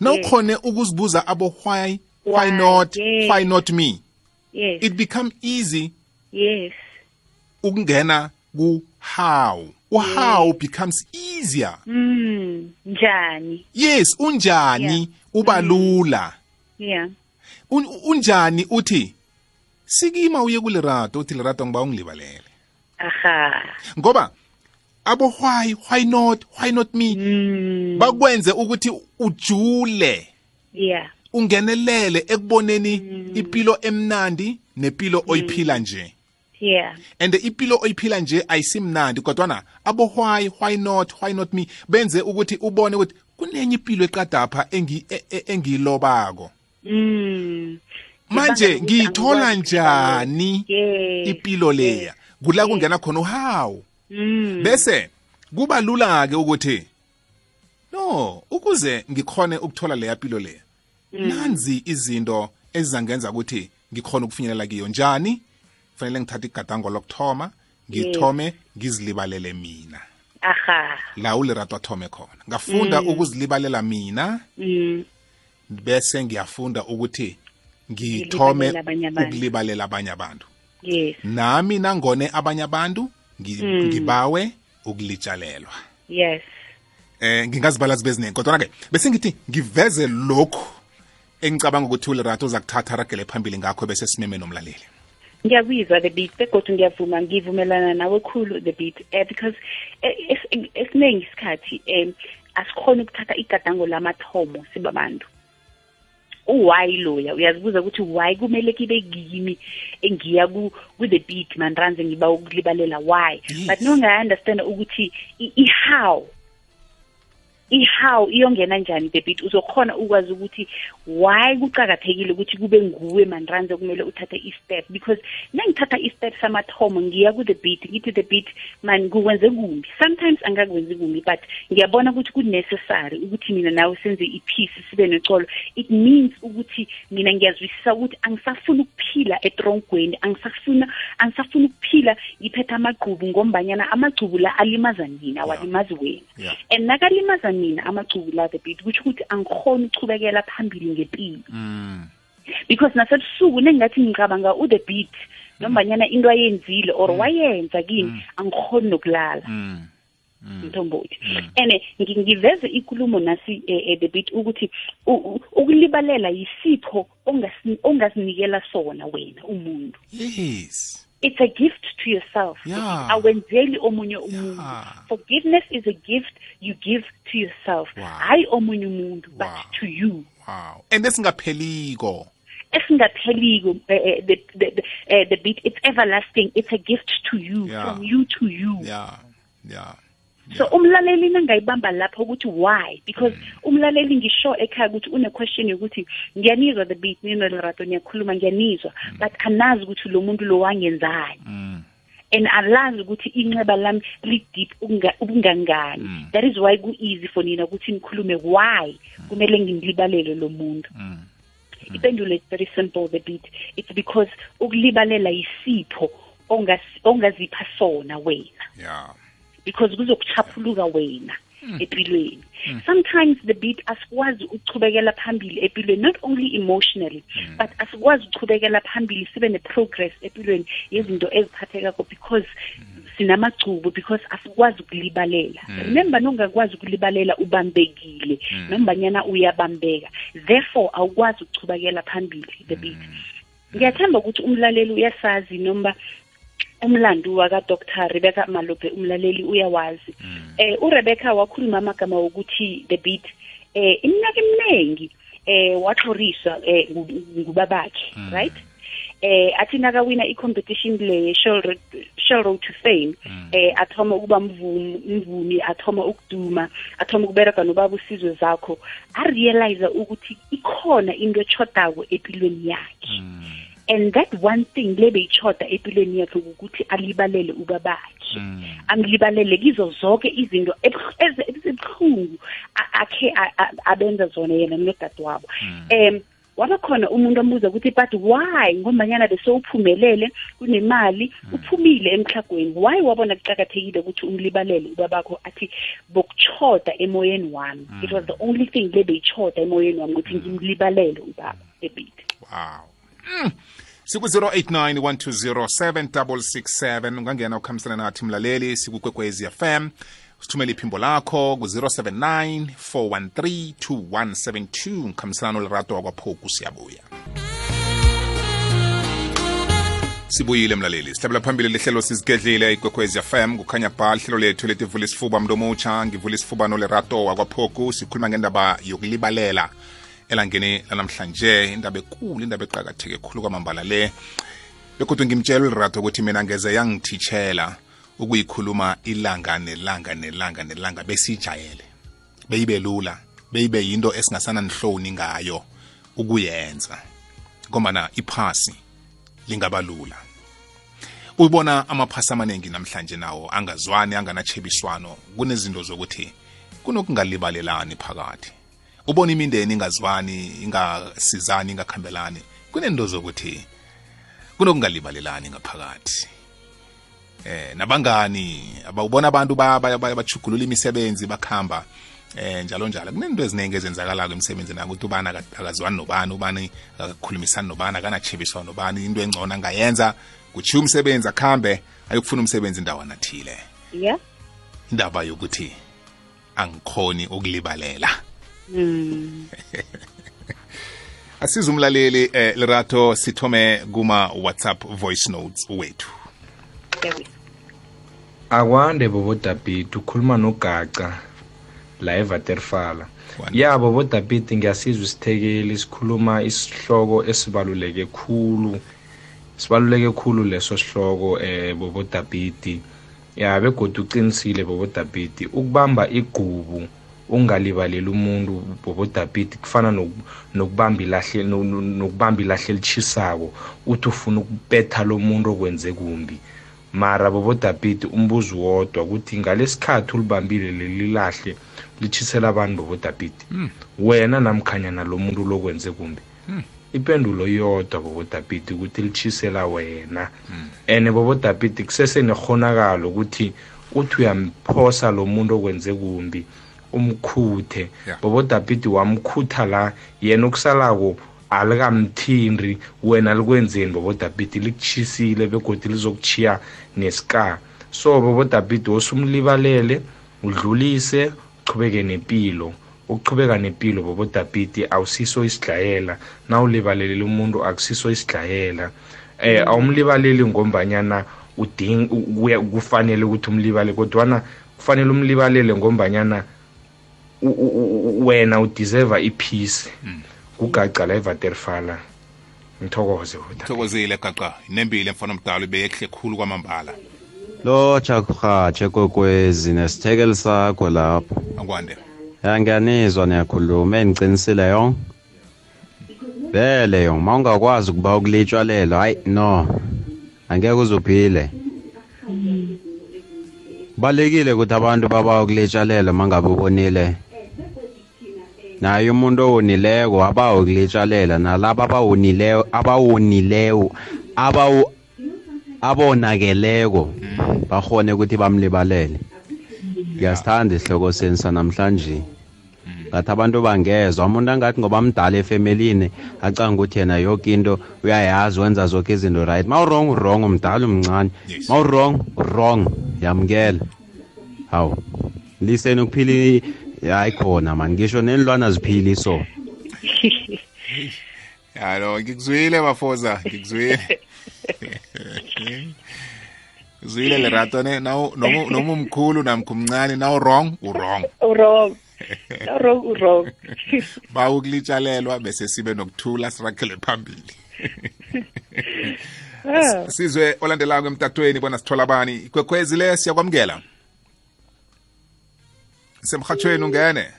Na Yes. ukhone ukuzibuza abo why why Why, not yes. why not me? Yes. It become easy yes. ukungena ku how how becomes easier. Mm njani? Yes unjani Yeah. ubalula yeah. Un, unjani uthi sikima uye kulerato uthi lerato ngiba ungilibalele. Aha. Ngoba abo why why not why not me? Mm bakwenze ukuthi ujule. Yeah. Ungenelele ekuboneni impilo emnandi nepilo oyiphila nje. Yeah. And impilo oyiphila nje ayisimnandi kodwana abo why why not why not me? Benze ukuthi ubone ukuthi kunenye impilo eqadapha e- e- engiyilobako. Mm manje ngiyithola njani yes impilo leya? Kula kungena khona uhawu. mm bese kuba lula ke ukuthi no ukuze ngikhone ukuthola leya mpilo leya nanzi izinto ezizangenza ukuthi ngikhone ukufinyelela kiyo. Njani? Fanele ngithathe igadango lokuthoma ngithome ngizilibalele mina. Aha. La ulerato athome khona. Ngafunda ukuzilibalela mina. Mm. Bese ngiyafunda ukuthi ngithome Ngilibalele abanye abantu. ukulibalela abanye abantu. Yes. Nami nangone abanye abantu ngi- Mm. Ngibawe ukulitshalelwa. Yes. Eh ngingazibala zibe ziningi kodwa ke bese ngithi ngiveze lokhu engicabanga ukuthi ulerato uza kuthatha ragele phambili ngakho bese simeme nomlaleli. Ngiyakuyizwa the beat begodwa ngiyavuma ngivumelana nawe khulu the beat eh, because eh, es- esiningi isikhathi um asikhona ukuthatha igadango lamathomo sibabantu u-why loya uyazibuza ukuthi why kumele kibe kimi engiya ku- ku-the beat manranze ngiba ukulibalela why? Yes. but nongayi-understanda ukuthi i- i-how i-how iyongena njani the beat? Uzokhona ukwazi ukuthi why kuqakathekile ukuthi kube nguwe manranze kumele uthathe i-step? Because nengithatha i-step samathomo ngiya ku-the beat ngithi the beat man kukwenze kumbi. Sometimes angakwenzi kumbi but ngiyabona ukuthi ku-necessary ukuthi mina nawe senze i-peace sibe necolo it means ukuthi mina ngiyazwisisa ukuthi angisafuni ukuphila etrongweni angisafuna angisafuna ukuphila ngiphethe amagqubu ngombanyana amagqubu la alimaza nina awalimazi wena. Yeah. and nakalimaza mina amagcubu la the beat kutsho ukuthi angikhoni ukuchubekela phambili ngempilo Mm. because nasebusuku nengingathi ngicabanga u-the beat nombanyana into ayenzile or wayenza kimi angikhoni nokulala Mm. Mm. mthombothi and ngi- ngiveze ikulumo nasi eh, eh, the beat ukuthi u- u- ukulibalela yisipho ongasi- ongazinikela sona wena umuntu Yes. It's a gift to yourself Yeah. awenzeli omunye umuntu Yeah. forgiveness is a gift you give to yourself Wow. hayi omunye umuntu but Wow. to you Wow. And esingapheliko. esingapheliko eh, eh, the, the, the, eh, the beat it's everlasting it's a gift to you Yeah. from you to you Yeah. Yeah. So umlaleli nangayibamba lapho ukuthi why? Because umlaleli ngisho ekhaya ukuthi une-question yokuthi ngiyanizwa the beat nino lerato niyakhuluma ngiyanizwa but anazi ukuthi lo muntu lo wangenzani. Mm. and alazi ukuthi inxeba lami li-deep ukunga- ubungangani. Mm. that is why ku-easy for nina ukuthi nikhulume why kumele ngimlibalele lo muntu. Mm. ipendulo is very simple the beat. It's because ukulibalela yisipho ongas- ongazipha sona wena. Yeah. Because kuzokuchaphuluka wena empilweni. Sometimes the beat asikwazi ukuchubekela phambili empilweni not only emotionally but asikwazi ukuchubekela phambili sibe ne-progress empilweni yezinto eziphathekako because sinamagcubo because asikwazi ukulibalela. Remember nongakwazi ukulibalela ubambekile nombanyana uyabambeka. Therefore awukwazi ukuchubekela phambili the beat. Ngiyathemba ukuthi umlaleli uyasazi noma umlando waka-dr rebecca malophe umlaleli uyawazi. Eh urebecca wakhuluma amagama wokuthi the beat. Eh iminyaka eminingi eh waxhoriswa eh ngu- ngubabakhe right? Eh athi nakawina i-competition le Shell Road- to Fame eh athoma ukuba mvumi mvumi athoma ukuduma athoma ukubereka nobaba usizwe zakho arealize ukuthi ikhona into echodako empilweni yakhe and that one thing le beyichoda empilweni yakhe ukuthi alibalele ubabakhe. Amlibalele kizo zonke izinto ebh- eze- ezibuhlungu a- akhe a- a- abenza zona yena nodade wabo um waba khona umuntu ambuza ukuthi but why? Ngombanyana besewuphumelele kunemali uphumile emhlagweni why wabona kuqakathekile ukuthi umlibalele ubabakho athi bokuchoda emoyeni wami. It was the only thing le beyichoda emoyeni wami ukuthi ngimlibalele ubaba ebit Wow. Mm. siku-089 120 ungangena ukhambisana nathi mlaleli sikukwekwezi fm sithumele iphimbo lakho ku-079 413 2172 ngikhambisana nolerato wakwaphoku siyabuya. Sibuyile mlaleli. Sihlabela phambili lihlelo sizigedlile ikwekwezi fm kukhanya ba lihlelo lethu letivula isifuba mntomutsha ngivula isifuba nolerato wakwaphoku sikhuluma ngendaba yokulibalela. Elangeni lanamhlanje indaba ekulu indaba eqakatheke khulu kwamambala le. Bekodwa ngimtshela ulerato ukuthi mina ngeze yangithitshela ukuyikhuluma ilanga nelanga nelanga nelanga besijayele. Beyibe lula beyibe yinto esingasananihloni ngayo ukuyenza. Ngombana iphasi lingaba lula. Uyibona amaphasi amaningi namhlanje nawo angazwani anganachebiswano kunezinto zokuthi kunokungalibalelani phakathi. Ubona imindeni ingazwani ingasizani ingakhambelani? Kunento zokuthi kunokungalibalelani ngaphakathi. Eh nabangani abawubona abantu bachugulula imisebenzi bakhamba eh njalo njalo. Kunento eziningi ezenzakalako emsebenzini ukuthi ubani akazwani nobani ubani akakhulumisani nobani akanachebiswa nobani into engcono angayenza kuchiya umsebenzi akhambe ayokufuna umsebenzi indawana thile. Yeah indaba yokuthi angikhoni ukulibalela mm. asize umlaleli eh, lerato sithome kuma whatsapp voice notes wethu. Akwande bobo David ukhuluma nogaca la evaterfala ya bobo David ngiyasizwa isithekeli sikhuluma isihloko esibaluleke khulu sibaluleke khulu leso sihloko eh bobo David ya begodu uqinisile bobo David ukubamba igqubu ungalibaleli umuntu bobo David kufana noku- nokubamba ilahle no- no- nokubamba ilahle elichisako uthi ufuna ukubetha lo muntu okwenze kumbi. Mara bobo David umbuzo wodwa ukuthi ngalesikhathi ulibambile leli lahle lichisela abantu bobo David wena namkhanyana lo muntu lokwenze kumbi. Ipendulo yodwa bobo David ukuthi lichisela wena. Ene bobo David kusese nekhonakalo ukuthi uthi uyamphosa lo muntu okwenze kumbi. Umkhuthe. Bobo David wamkhutha la yena okusalako alikamthindi wena likwenzeni bobo David likuchisile begodwa lizokuchiya nesika so bobo David osumlibalele udlulise uchubeke nempilo ukuchubeka nempilo bobo David awusiso isidlayela. Nawulibalelele umuntu akusiso isidlayela. Eh awumlibaleli ngombanyana uding kuya- kufanele ukuthi umlibale kodwana kufanele umlibalele ngombanyana wena udeserve ipeace. Kugaca la evaterfala ngithokoze boda thokozile gaqa. Inembile mfana omdala beyehle khulu kwamambala. Lo jakurhatshe kokwezi nesithekeli sakho lapho. Akwande. Ya ngiyanizwa niyakhuluma. Endiqinisile yonke vele yong ma ungakwazi ukuba ukulitshalelwa hayi no. Angeke uzuphile. Kubalulekile ukuthi abantu baba ukulitshalela uma ngabe ubonile. Naye umuntu owonileko abawo ukulitshalela nalabo abawonileyo abawonileyo abawu abonakeleko bahone ukuthi bamlibalele. Ngiyasithanda isihloko seni sanamhlanje. Ngathi abantu bangezwa umuntu angathi ngoba mdala efemelini acanga ukuthi yena yoke into uyayazi wenza zonke izinto right. Ma urong urong umdala umncane. Yes. ma urong urong yamukela. Hawu liseni ukuphila hayi khona mani. Ngisho nenilwana ziphili so. Yalo ngikuzwile bafoza ngikuzwile. Ngizwile lerato ne nawu- noma noma umkhulu namkha umncane nawu wrong u-wrong wrong. Wrong. Wrong ba ukulitshalelwa bese sibe nokuthula sirakele phambili. Sizwe olandelayo emtatweni bona sithola bani. Ikwekhwezi le siyakwamukela. Semhathweni ungene.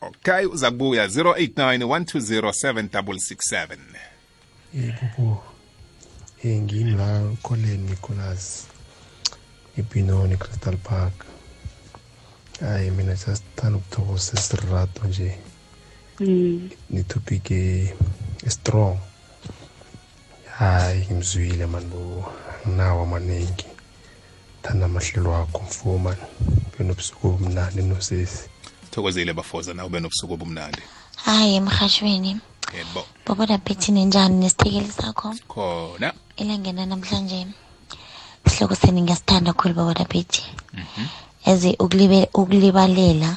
Okay uza kubuya 089 1207667 yebo eh ngimi la Colin Nicholas ePinoni Crystal Park. Hayi mina just thanda ukuthokoza isirato nje. Mm. netopic e strong. Hayi ngimzwile mani bo nginawo amaningi thanda amahlelo akho mfuma benobusuku obumnandi nosesi thokozile bafoza nawe ube nobusuku obumnandi? Hayi emhashweni yebo. Boboda bethi ninjani nesithekeli sakho? Khona. Elangena namhlanje. Isihloko seni ngiyasithanda khulu boboda bethi eze ukulibe- ukulibalela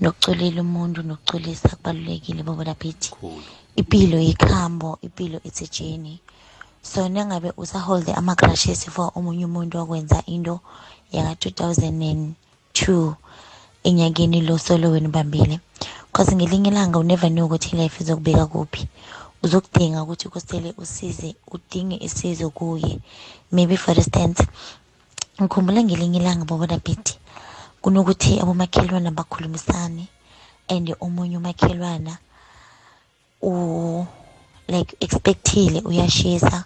nokuculela umuntu nokuculisa kubalulekile boboda bethi khulu. Impilo yikhambo impilo it's a journey so nangabe usaholde ama-crushes for omunye umuntu wakwenza into yaka-2002 enyakeni lo solo wena ubambile cause ngelinye ilanga unever knew ukuthi life izokubeka kuphi. Uzokudinga ukuthi kusele usize udinge isizo kuye. Maybe for instance ngikhumbula ngelinye ilanga bobodabhithi kunokuthi abomakhelwana bakhulumisane and omunye umakhelwana u like expectile uyashisa.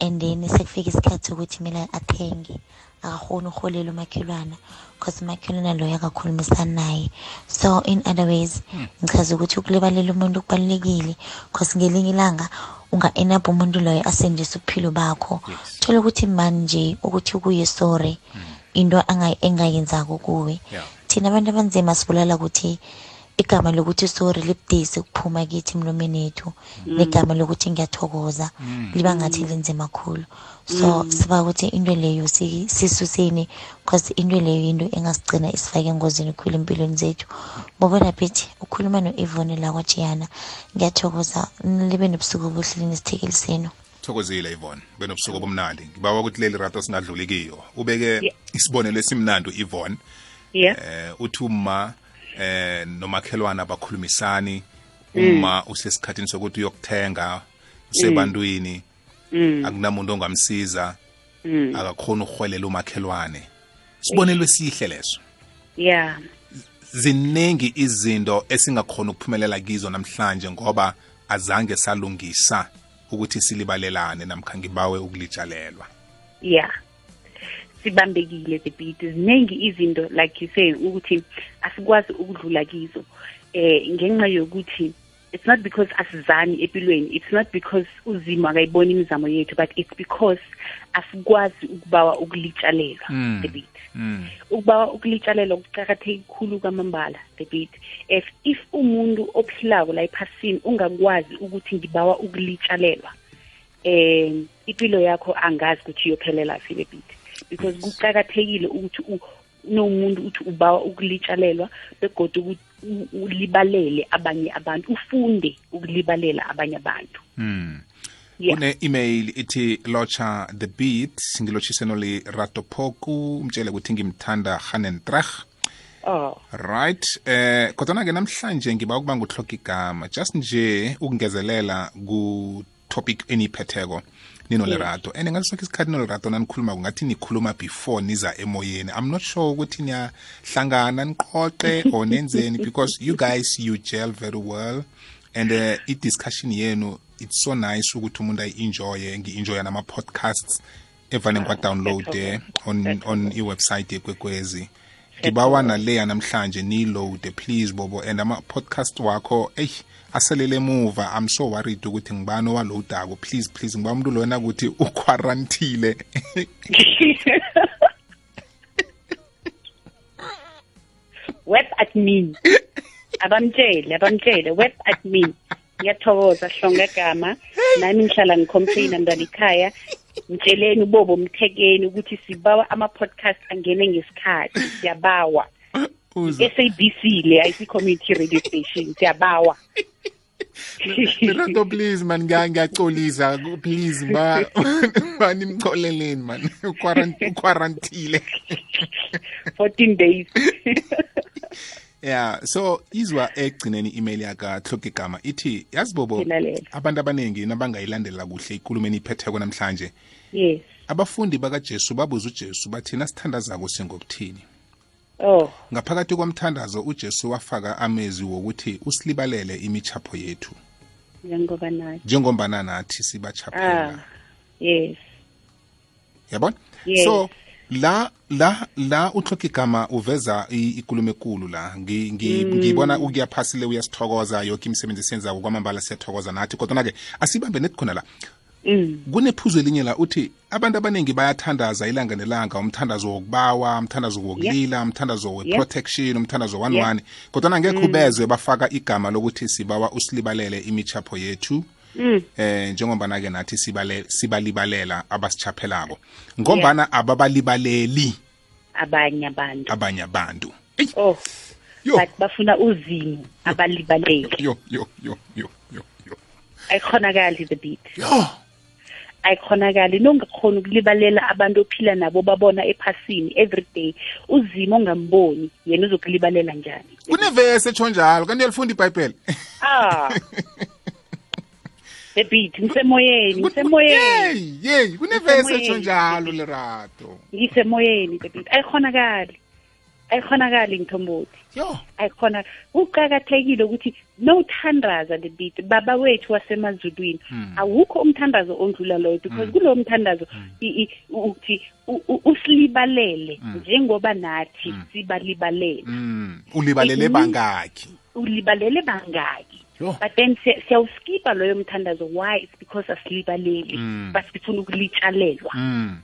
And then sekufika isikhathi sokuthi kumele athenge. Akakhoni ukuholela umakhelwana because umakhelwana loyo akakhulumisani naye. So in other ways ngichaza ukuthi ukulibalela umuntu kubalulekile because ngelinye ilanga unga-end up umuntu loyo asendise ubuphilo bakho thola ukuthi manje ukuthi kuye sorry into anga- engayenzako kuwe. Yeah. thina abantu abanzima sibulala ukuthi igama lokuthi sorry libudisi ukuphuma kithi emlomeni yethu. Negama lokuthi ngiyathokoza. Liba ngathi linzima kakhulu so siba ukuthi into leyo si- sisuseni because into leyo into engasigcina isifake engozini khulu empilweni zethu. Bobona bithi ukhuluma no-evone la kwajiyana ngiyathokoza. Libe nobusuku obuhle linesithekeli senu. Thokozile Yvonne. Benobusuku obumnandi. Ngibawa ukuthi leli rato singadluli kiyo. Ubeke Yeah. isibonelo esimnandi Yvonne. Yeah. Eh uthi uma eh nomakhelwana abakhulumisani uma usesikhathini sokuthi uyokuthenga usebantwini. Akunamuntu ongamsiza akakhona ukuhwelela umakhelwane. Sibonelo esihle leso. Yeah. Ziningi izinto esingakhona ukuphumelela kizo namhlanje ngoba azange salungisa ukuthi silibalelane namkha ngibawe ukulitshalelwa. Yeah. Sibambekile the beat. Ziningi izinto like you say ukuthi asikwazi ukudlula kizo. Eh ngenxa yokuthi it's not because asizani empilweni it's not because uzimo akayiboni imizamo yethu but it's because asikwazi ukubawa ukulitshalelwa the beat. Ukubawa ukulitshalelwa kuqakatheke khulu kwamambala the beat. If if umuntu ophilako la ephasini ungakwazi ukuthi ngibawa ukulitshalelwa eh impilo yakho angazi ukuthi iyophelela phi the beat. Because kuqakathekile ukuthi nomuntu uthi ubawa ukulitshalelwa begodwa ukuthi ulibalele abanye abantu ufunde ukulibalela abanye abantu. Yeah. Kune-email ithi locha the beat ngilotshise noli rato phoku umtshele ukuthi ngimthanda hanentrach oh. Right eh kodwana-ke namhlanje ngiba ukuba nguhloka igama. Just nje ukungezelela ku-topic eniyiphetheko. Ninolerato and ngaso sonke isikhathi nolerato nanikhuluma kungathi nikhuluma before niza emoyeni. I'm not sure ukuthi niyahlangana niqoqe or nenzeni because you guys you gel very well. And uh, i-discussion yenu it's so nice ukuthi umuntu ayi-enjoye ngi-enjoya nama-podcasts evane ngiwa-downloade on, on iwebsite yekwekwezi. Ngibawa naleya namhlanje niyiloade please bobo. And ama-podcast wakho eyi aselele emuva i'm so worried ukuthi ngibani owaloadako please please ngiba umuntu loyena ukuthi uquarantile. Web admin. Abamtshele abamtshele. Web admin. Ngiyathokoza hlonga gama nami ngihlala ngicomplaina mntwana ikhaya mtsheleni ubobo mthekeni ukuthi sibawa ama-podcast angene ngesikhathi. Siyabawa. Uza. SABC le ayisi community radio station siyabawa. Lerato please man ngiya- ngiyacolisa. Please ba banimcoleleni man. Uquaran- uquarantile 14 days. Yeah so izwa egcineni email yaka hloka igama ithi yazi bobo Ngilalela. abantu abaningi nabangayilandela kuhle ikulumeni iphetheko namhlanje. Yes. Abafundi bakajesu babuza ujesu bathina sithandazako singokuthini? Oh. Ngaphakathi komthandazo ujesu wafaka amezwi wokuthi usilibalele imichapho yethu. Njengoba nathi. Njengombana nathi sibachaphela ah yes. Yabona? Yes. so la la la uthloka igama uveza ikulumo ekulu la. Ngi- ngibona mm. ukuyaphasile uyasithokoza yoke imisebenzi esiyenzako kwamambala siyathokoza nathi. Kodwana-ke asibambe nethi khona la. mm kunephuzu elinye la uthi abantu abaningi bayathandaza ilanga nelanga umthandazo wokubawa umthandazo wokulila umthandazo we-protection umthandazo wani Yeah. wani kodwana ngekho ubezwe bafaka igama lokuthi sibawa usilibalele imichapho yethu. Mm. Eh njengombana-ke nathi sibale- sibalibalela abasichaphelako ngombana ababalibaleli. Abanye abantu. Abanye abantu. Eyi, oh. Yo. But bafuna uzimo abalibalele yo yo yo yo yo yo. Ayikhonakali the beat. Yo. Ayikhonakali nongakhona ukulibalela abantu ophila nabo babona ephasini every day. Uzimo ongamboni yena uzokulibalela njani? Kunevesi etsho njalo kanti uyalifunda ibhayibheli? Ah. Beat ngisemoyeni ngisemoyeni. Yeyi yeyi kunevesi etsho njalo lerato. Ngisemoyeni the ayikhonakali ayikhonakali ngithombothi yo. Ayikhona kuqakathekile ukuthi nowuthandaza the beat baba wethu wasemazulwini awukho umthandazo ondlula loyo because kulowo mthandazo i- i- uthi u- u- usilibalele njengoba nathi sibalibalele. Mm ulibalele Mhm. bangakhi ulibalele bangaki. Yo. but then siya- siyawuskipa loyo mthandazo why? It's because asilibaleli Mm. but sifuna ukulitshalelwa. Mm mm.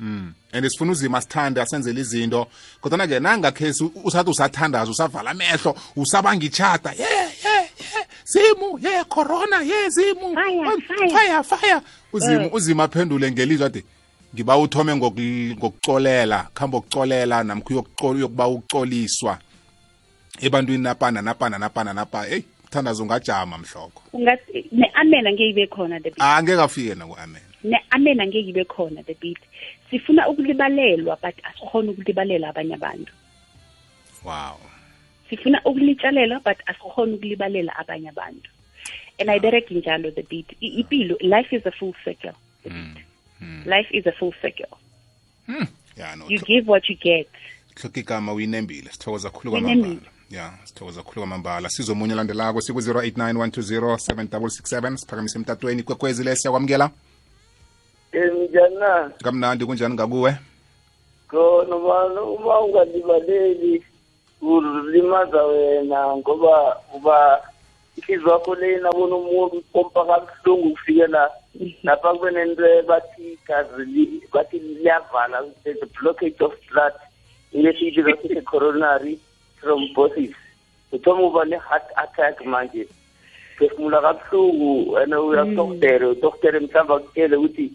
And sifuna uzima sithande asenzele izinto. Kodwana-ke nangakhesi usathi usathandaza usavala amehlo usabanga ichata ye ye ye zimu ye corona ye zimu. Fire, fire. fire uzima uzima aphendule ngelizwe ade ngiba uthome ngoku- ngokucolela khamba ukucolela namkho uyokucola uyokuba ucoliswa ebantwini napana napana napana napa hey thandaza ungajama mhloko ungathi ne-amen angeke ibe khona the beat. Angeke afike naku-amen ne-amen angeke ibe khona the beat sifuna ukulibalelwa but asikhona ukulibalela abanye abantu. Wow. Sifuna ukulitshalela but asikhona ukulibalela abanye abantu. And ayibereki njalo the beat. Ipilo life is a full circle. The Mm. life is a full circle. Yeah no you give what you get. Hloka igama uyinembile. Sithokoza khulu kwamambala. Ya sithokoza khulu kwamambala. Sizomunye olandelako siku-089 120 7667 siphakamise emtatweni. Kwekwezi le siyakwamukela njani na kamnandi kunjani? Ngakuwe? Khona mani uma ungalibaleli kulimaza wena ngoba uba inhliziyo yakho le nabona umuntu pompa kabuhlungu kufikela lapha kube nento bathi igazi li- bathi liyavala there's a blockage of blood. Ilesiyibiza sithi coronary thrombosis. Uthoma uba ne-heart attack manje. Phefumula kabuhlungu and uya kudoktere udoktere mhlawumbe akutshele ukuthi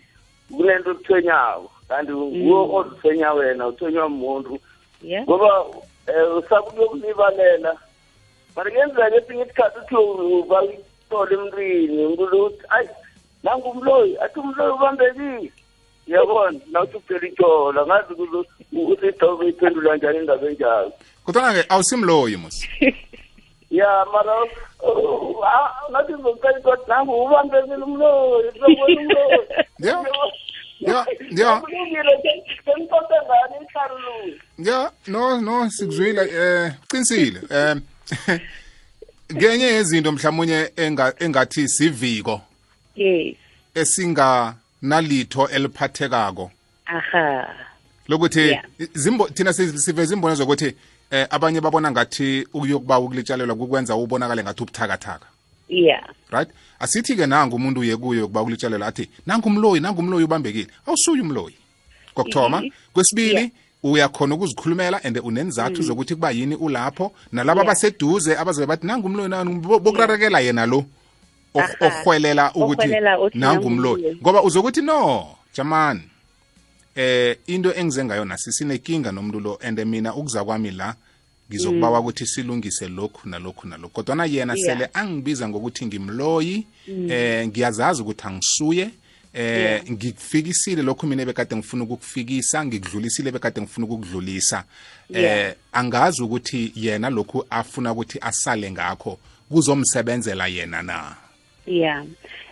kunento okuthonyako kanti nguwo ozithonya wena uthonywa muntu yeah. Ngoba um usakuyokulibalela mara kuyenzeka esinye isikhathi uthi bayitole emntwini umuntu uthi ayi nangumloyi athi umloyi ubambekile. Uyabona nawuthi uphela itshola ngazi ukuthi usidobe iphendula njani indaba enjalo. Kodwana-ke awusimloyi mus ya mara uh, ah, ngathi ngizocela kodwa nangu ubambekile umloyi sobona umloyi. Ya. Ya, ya. no no sikuzwile eh qinisile eh ngenye yezinto mhlawumunye enga- engathi siviko. Yes. Esinganalitho eliphathekako. Aha. Lokuthi zimbo thina si- siveza imbono zokuthi eh abanye babona ngathi ukuyokuba ukulitshalelwa kukwenza ubonakale ngathi ubuthakathaka. Yeah. Right? Asithi ke nangu umuntu uye kuyo kuba kulitshalela athi nangu umloyi nangu umloyi ubambekile. Awusuye umloyi. Kokuthoma. Mhm. kwesibili Yeah. uyakhona ukuzikhulumela and unenzathu zokuthi kuba yini ulapho. Nalabo Yeah. abaseduze abazobe bathi nangu umloyi nani bokurarekela yena lo. Ohwelela orhwelela ukuthi nangumloyi nangu nangu umloyi. umloyi. ngoba uzokuthi no jamani eh into engize ngayo nasi sinekinga nomuntu lo and mina ukuza kwami la ngizokubawa ukuthi silungise lokhu nalokhu nalokhu. Kodwana yena Yeah. sele angibiza ngokuthi ngimloyi eh ngiyazazi ukuthi angisuye eh ngikufikisile lokhu mina bekade ngifuna ukukufikisa ngikudlulisile bekade ngifuna ukukudlulisa. Eh Yeah. angazi ukuthi yena lokhu afuna ukuthi asale ngakho kuzomsebenzela yena na? Yeah.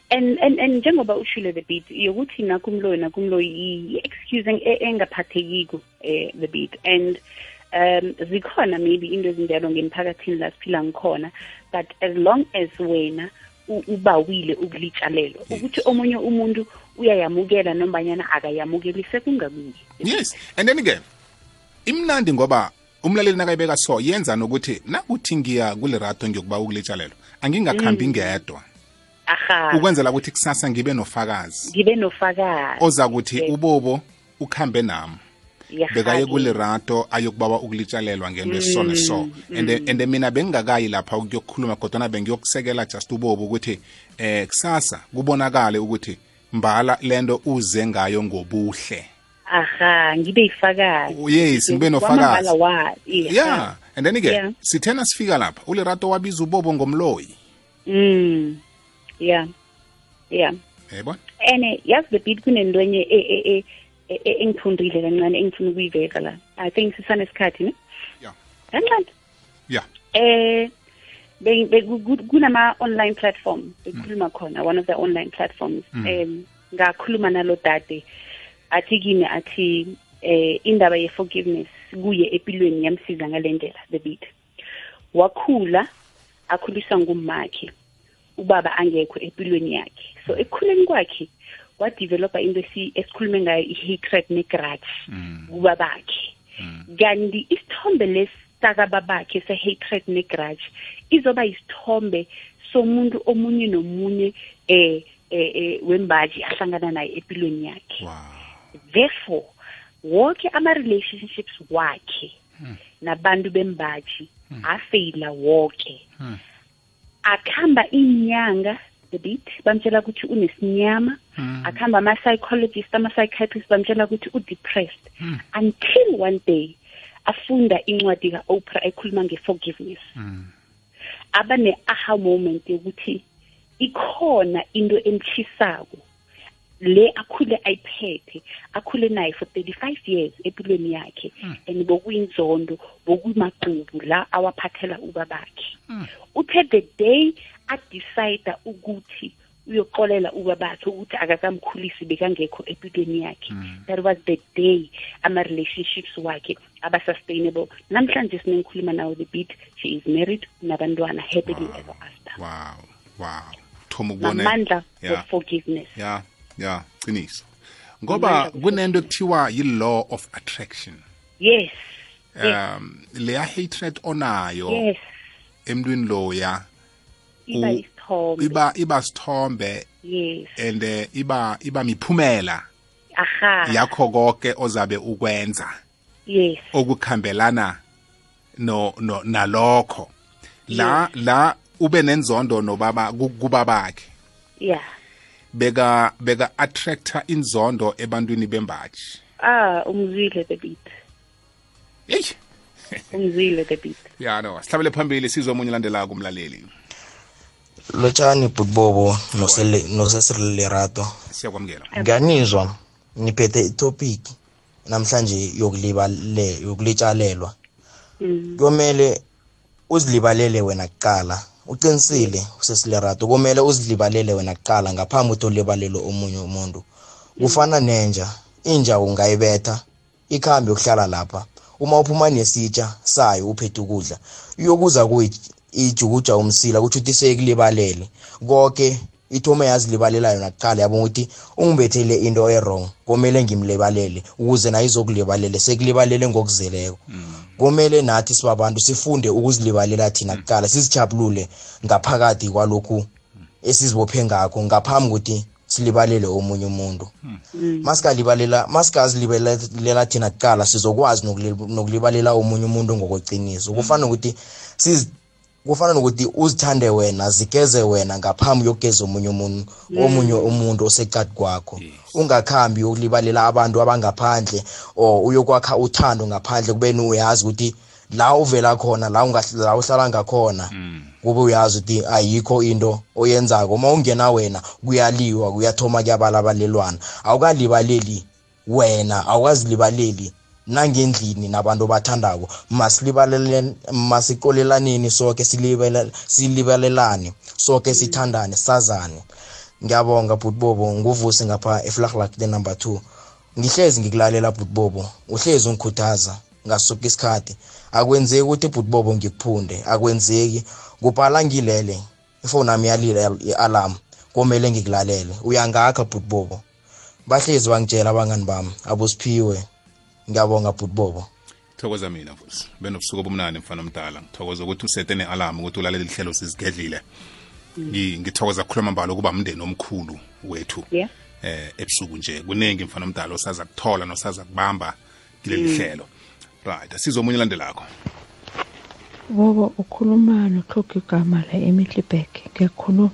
And and and njengoba ushilo the beat yokuthi nakumloyi nakumloyi i-excuse eng- engaphathekiko eh the beat. And um zikhona maybe into ezinjalo ngemphakathini la siphila ngikhona but as long as wena u- ubawile ukulitshalelwa ukuthi omunye umuntu uyayamukela nombanyana akayamukeli sekungakuye yes. And then ke imnandi ngoba umlaleli nakayibeka so yenza nokuthi nakuthi ngiya kulerato ngiyokuba ukulitshalelwa angingakhambi ngedwa. Aha. Ukwenzela ukuthi kusasa ngibe nofakazi. Ngibe nofakazi. Oza kuthi Okay. ubobo ukhambe nami. Bekaye Iyarhaki. kulerato ayokubawa ukulitshalelwa ngento eso neso and and mina bengingakayi lapha ukuyokukhuluma kodwana bengiyokusekela just ubobo ukuthi eh kusasa kubonakale ukuthi mbala lento uze ngayo ngobuhle aha ngibe yifakazi Oh, yes, ngibe nofakazi yeah. and then ke Yeah. sithena sifika lapha ulerato wabiza ubobo ngomloyi Mm. Yeah. Yeah. yebo ene yazi the beat kunentwenye e- e- e- e- e- engifundile kancane engifuna ukuyiveza la. I think sisanesikhathi ne? Yeah. kancane. Yeah eh be- be- ku- ku- kunama online platform bekhuluma khona one of the online platforms. Um ngakhuluma nalo dade athi kimi athi eh indaba ye forgiveness kuye empilweni yamsiza ngale ndlela the beat. Wakhula akhuliswa ngumakhe ubaba angekho empilweni yakhe. So ekukhuleni kwakhe wadevelopa into esi- esikhulume ngayo i-hatred ne-grudge kubabakhe kanti isithombe lesakababakhe se-hatred ne-grudge izoba yisithombe somuntu omunye nomunye eh eh, eh wembaji ahlangana naye empilweni yakhe. Therefore wonke ama-relationships wakhe nabantu bembaji afeyila wonke akuhamba inyanga the beat bamtshela ukuthi unesinyama akuhamba ama-psychologist ama-psychiatrist bamtshela ukuthi u-depressed. Until one day afunda incwadi ka-oprah ekhuluma nge-forgiveness. Aba ne-aha moment yokuthi ikhona into emchisako le akhule ayiphethe akhule naye for 35 years empilweni yakhe and bokuyinzondo bokumagqubu la awaphathela ubabakhe. Uthe the day adecide ukuthi uyoxolela ubabathi ukuthi akakamkhulisi bekangekho empilweni yakhe. That was the day ama-relationships wakhe aba-sustainable. Namhlanje sinengikhuluma nawe the beat she is married nabantwana happily ever after. Wow. Wow. Thoma ukubona amandla Yeah. of forgiveness. Ya ya qiniso. Ngoba kunento ekuthiwa yi-law of attraction. Yes. Um leya hatred onayo yes. emntwini loya iba U- isithombe. iba iba sithombe. Yes. And eh, iba iba miphumela. Aha. Yakho konke ozabe ukwenza. Yes. Okukhambelana no, no nalokho. La la ube nenzondo nobaba ku- kubabakhe. Yeah. Beka beka attractor inzondo ebantwini bembaji. Ah umzwile the beat. Yeyi umzwile the beat. Ya no sihlabele phambili sizwe omunye landelako umlaleli lotshani bhutbobo nosele- nosesirili lerato siyakwamukela. Ngiyanizwa niphethe itopic namhlanje yokulibale yokulitshalelwa mm. komele uzilibalele wena kuqala. Uqinisile usesilerato komele uzilibalele wena kuqala ngaphambi ukuthi ulibalele omunye umuntu. Kufana nenja inja ungayibetha ikhambe yokuhlala lapha. Uma uphuma nesitsha sayo uphethe ukudla. Iyokuza kuyijukuja umsila kutsho ukuthi seyikulibalele konke ithome yazilibalela yona kuqala yabona ukuthi ungibethele into e-wrong komele ngimlibalele ukuze naye izokulibalele sekulibalele ngokuzeleko. Komele nathi sibabantu sifunde ukuzilibalela thina kuqala sizijabulule ngaphakathi kwalokhu esizibophe ngakho ngaphambi ukuthi silibalele omunye umuntu. Masikalibalela masikazilibalela thina kuqala sizokwazi nokuli- nokulibalela omunye umuntu ngokweqiniso. Kufana nokuthi siz kufana nokuthi uzithande wena zigeze wena ngaphambi yokugeza omunye umuntu omunye umuntu oseqadi kwakho. Ungakhambi yokulibalela abantu abangaphandle or uyokwakha uthando ngaphandle kubeni uyazi ukuthi la uvela khona la unga- la uhlala ngakhona kube uyazi ukuthi ayikho into oyenzako. Uma ungena wena kuyaliwa kuyathoma kuyabalabalelwana awukalibaleli wena awukazilibaleli nangendlini nabantu bathandako masilibalele masicolelaneni soke silibele- silibalelane soke sithandane sazane. Ngiyabonga bhutbobo nguvusi ngapha eflaglakte number two. Ngihlezi ngikulalela bhutbobo uhlezi ungikhuthaza ngasoke isikhathi. Akwenzeki ukuthi bhutbobo ngikuphunde akwenzeki. Kubhala ngilele ifoni yami yalila i-alarm komele ngikulalele uyangakha bhutbobo bahlezi bangitshela abangani bami abusiphiwe. Ngiyabonga bhutbobo thokoza mina futhi benobusuku obumnandi mfana omdala. Ngithokoza ukuthi usete ne-alarm ukuthi ulalele lihlelo sizigedlile. Ngi- ngithokoza kukhuluma mbalo ukuba mndeni omkhulu wethu. Yeah. Eh ebusuku nje. Kuningi mfana omdala osaza kuthola nosaza kubamba kileli hlelo. Right asizomunye landelakho Bobo ukhuluma noxhoga igama la eMiddelburg ngiyakhuluma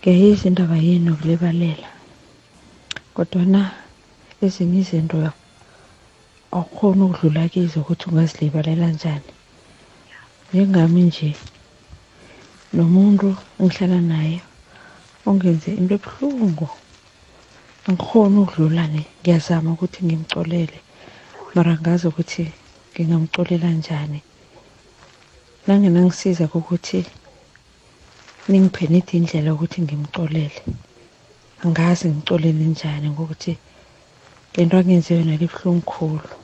ngiyayizwa indaba yenu yokulibalela kodwana ezinye izinto awukhoni ukudlula kizo ukuthi ungazilibalela njani? Njengami nje nomuntu engihlala naye ongenze into ebuhlungu. Angikhoni ukudlula ne ngiyazama ukuthi ngimcolele mara ngazi ukuthi ngingamcolela njani. Nangenangisiza ukuthi ningiphe nithi indlela yokuthi ngimcolele. Angazi ngicolele njani ngokuthi le nto angenze yona libuhlungu khulu.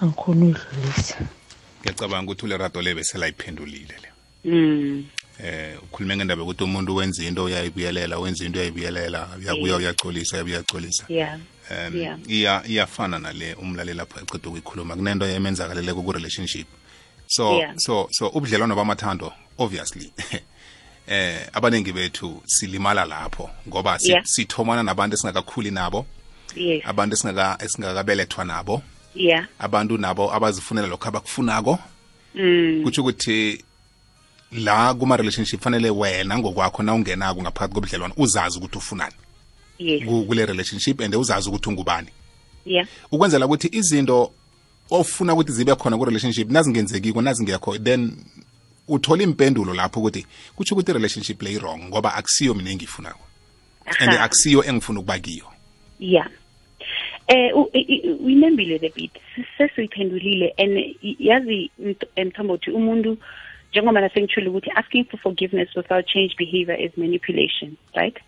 Angikhoni uyidlulisa ngiyacabanga ukuthi ulerato lebe selayiphendulile le. Mm. eh ukhulume ngendaba yokuthi umuntu wenza into uyayibuyelela wenza into uyayibuyelela uyabuya uyacolisa uyabuya uyacolisa. Yeah. Um Yeah. iya iyafana nale umlaleli lapha eqeda ukuyikhuluma. Kunento emenzakaleleko ku-relationship. So Yeah. so so ubudlelwano bamathando obviously. Eh abaningi bethu silimala lapho ngoba sithomana nabantu esingakakhuli nabo yes. abantu esingaka esingakabelethwa nabo. Yeah. Abantu nabo abazifunela lokho abakufunako mm. kutsho ukuthi la kuma-relationship fanele wena ngokwakho na ungenako ngaphakathi kobudlelwane uzazi ukuthi ufunani. Yes. Ku- kule relationship and uzazi ukuthi ungubani. Yeah. Ukwenzela ukuthi izinto ofuna ukuthi zibe khona ku-relationship nazingenzekiko nazingekho then uthola impendulo lapho ukuthi kutsho ukuthi i-relationship le i-wrong ngoba akusiyo mina engiyifunako. And akusiyo engifuna ukuba kiyo. Yeah eh uyinembile the bit sesiyiphendulile and yazi Mt- mthombothi umuntu njengoba nasengithule ukuthi asking for forgiveness without change behavior is manipulation right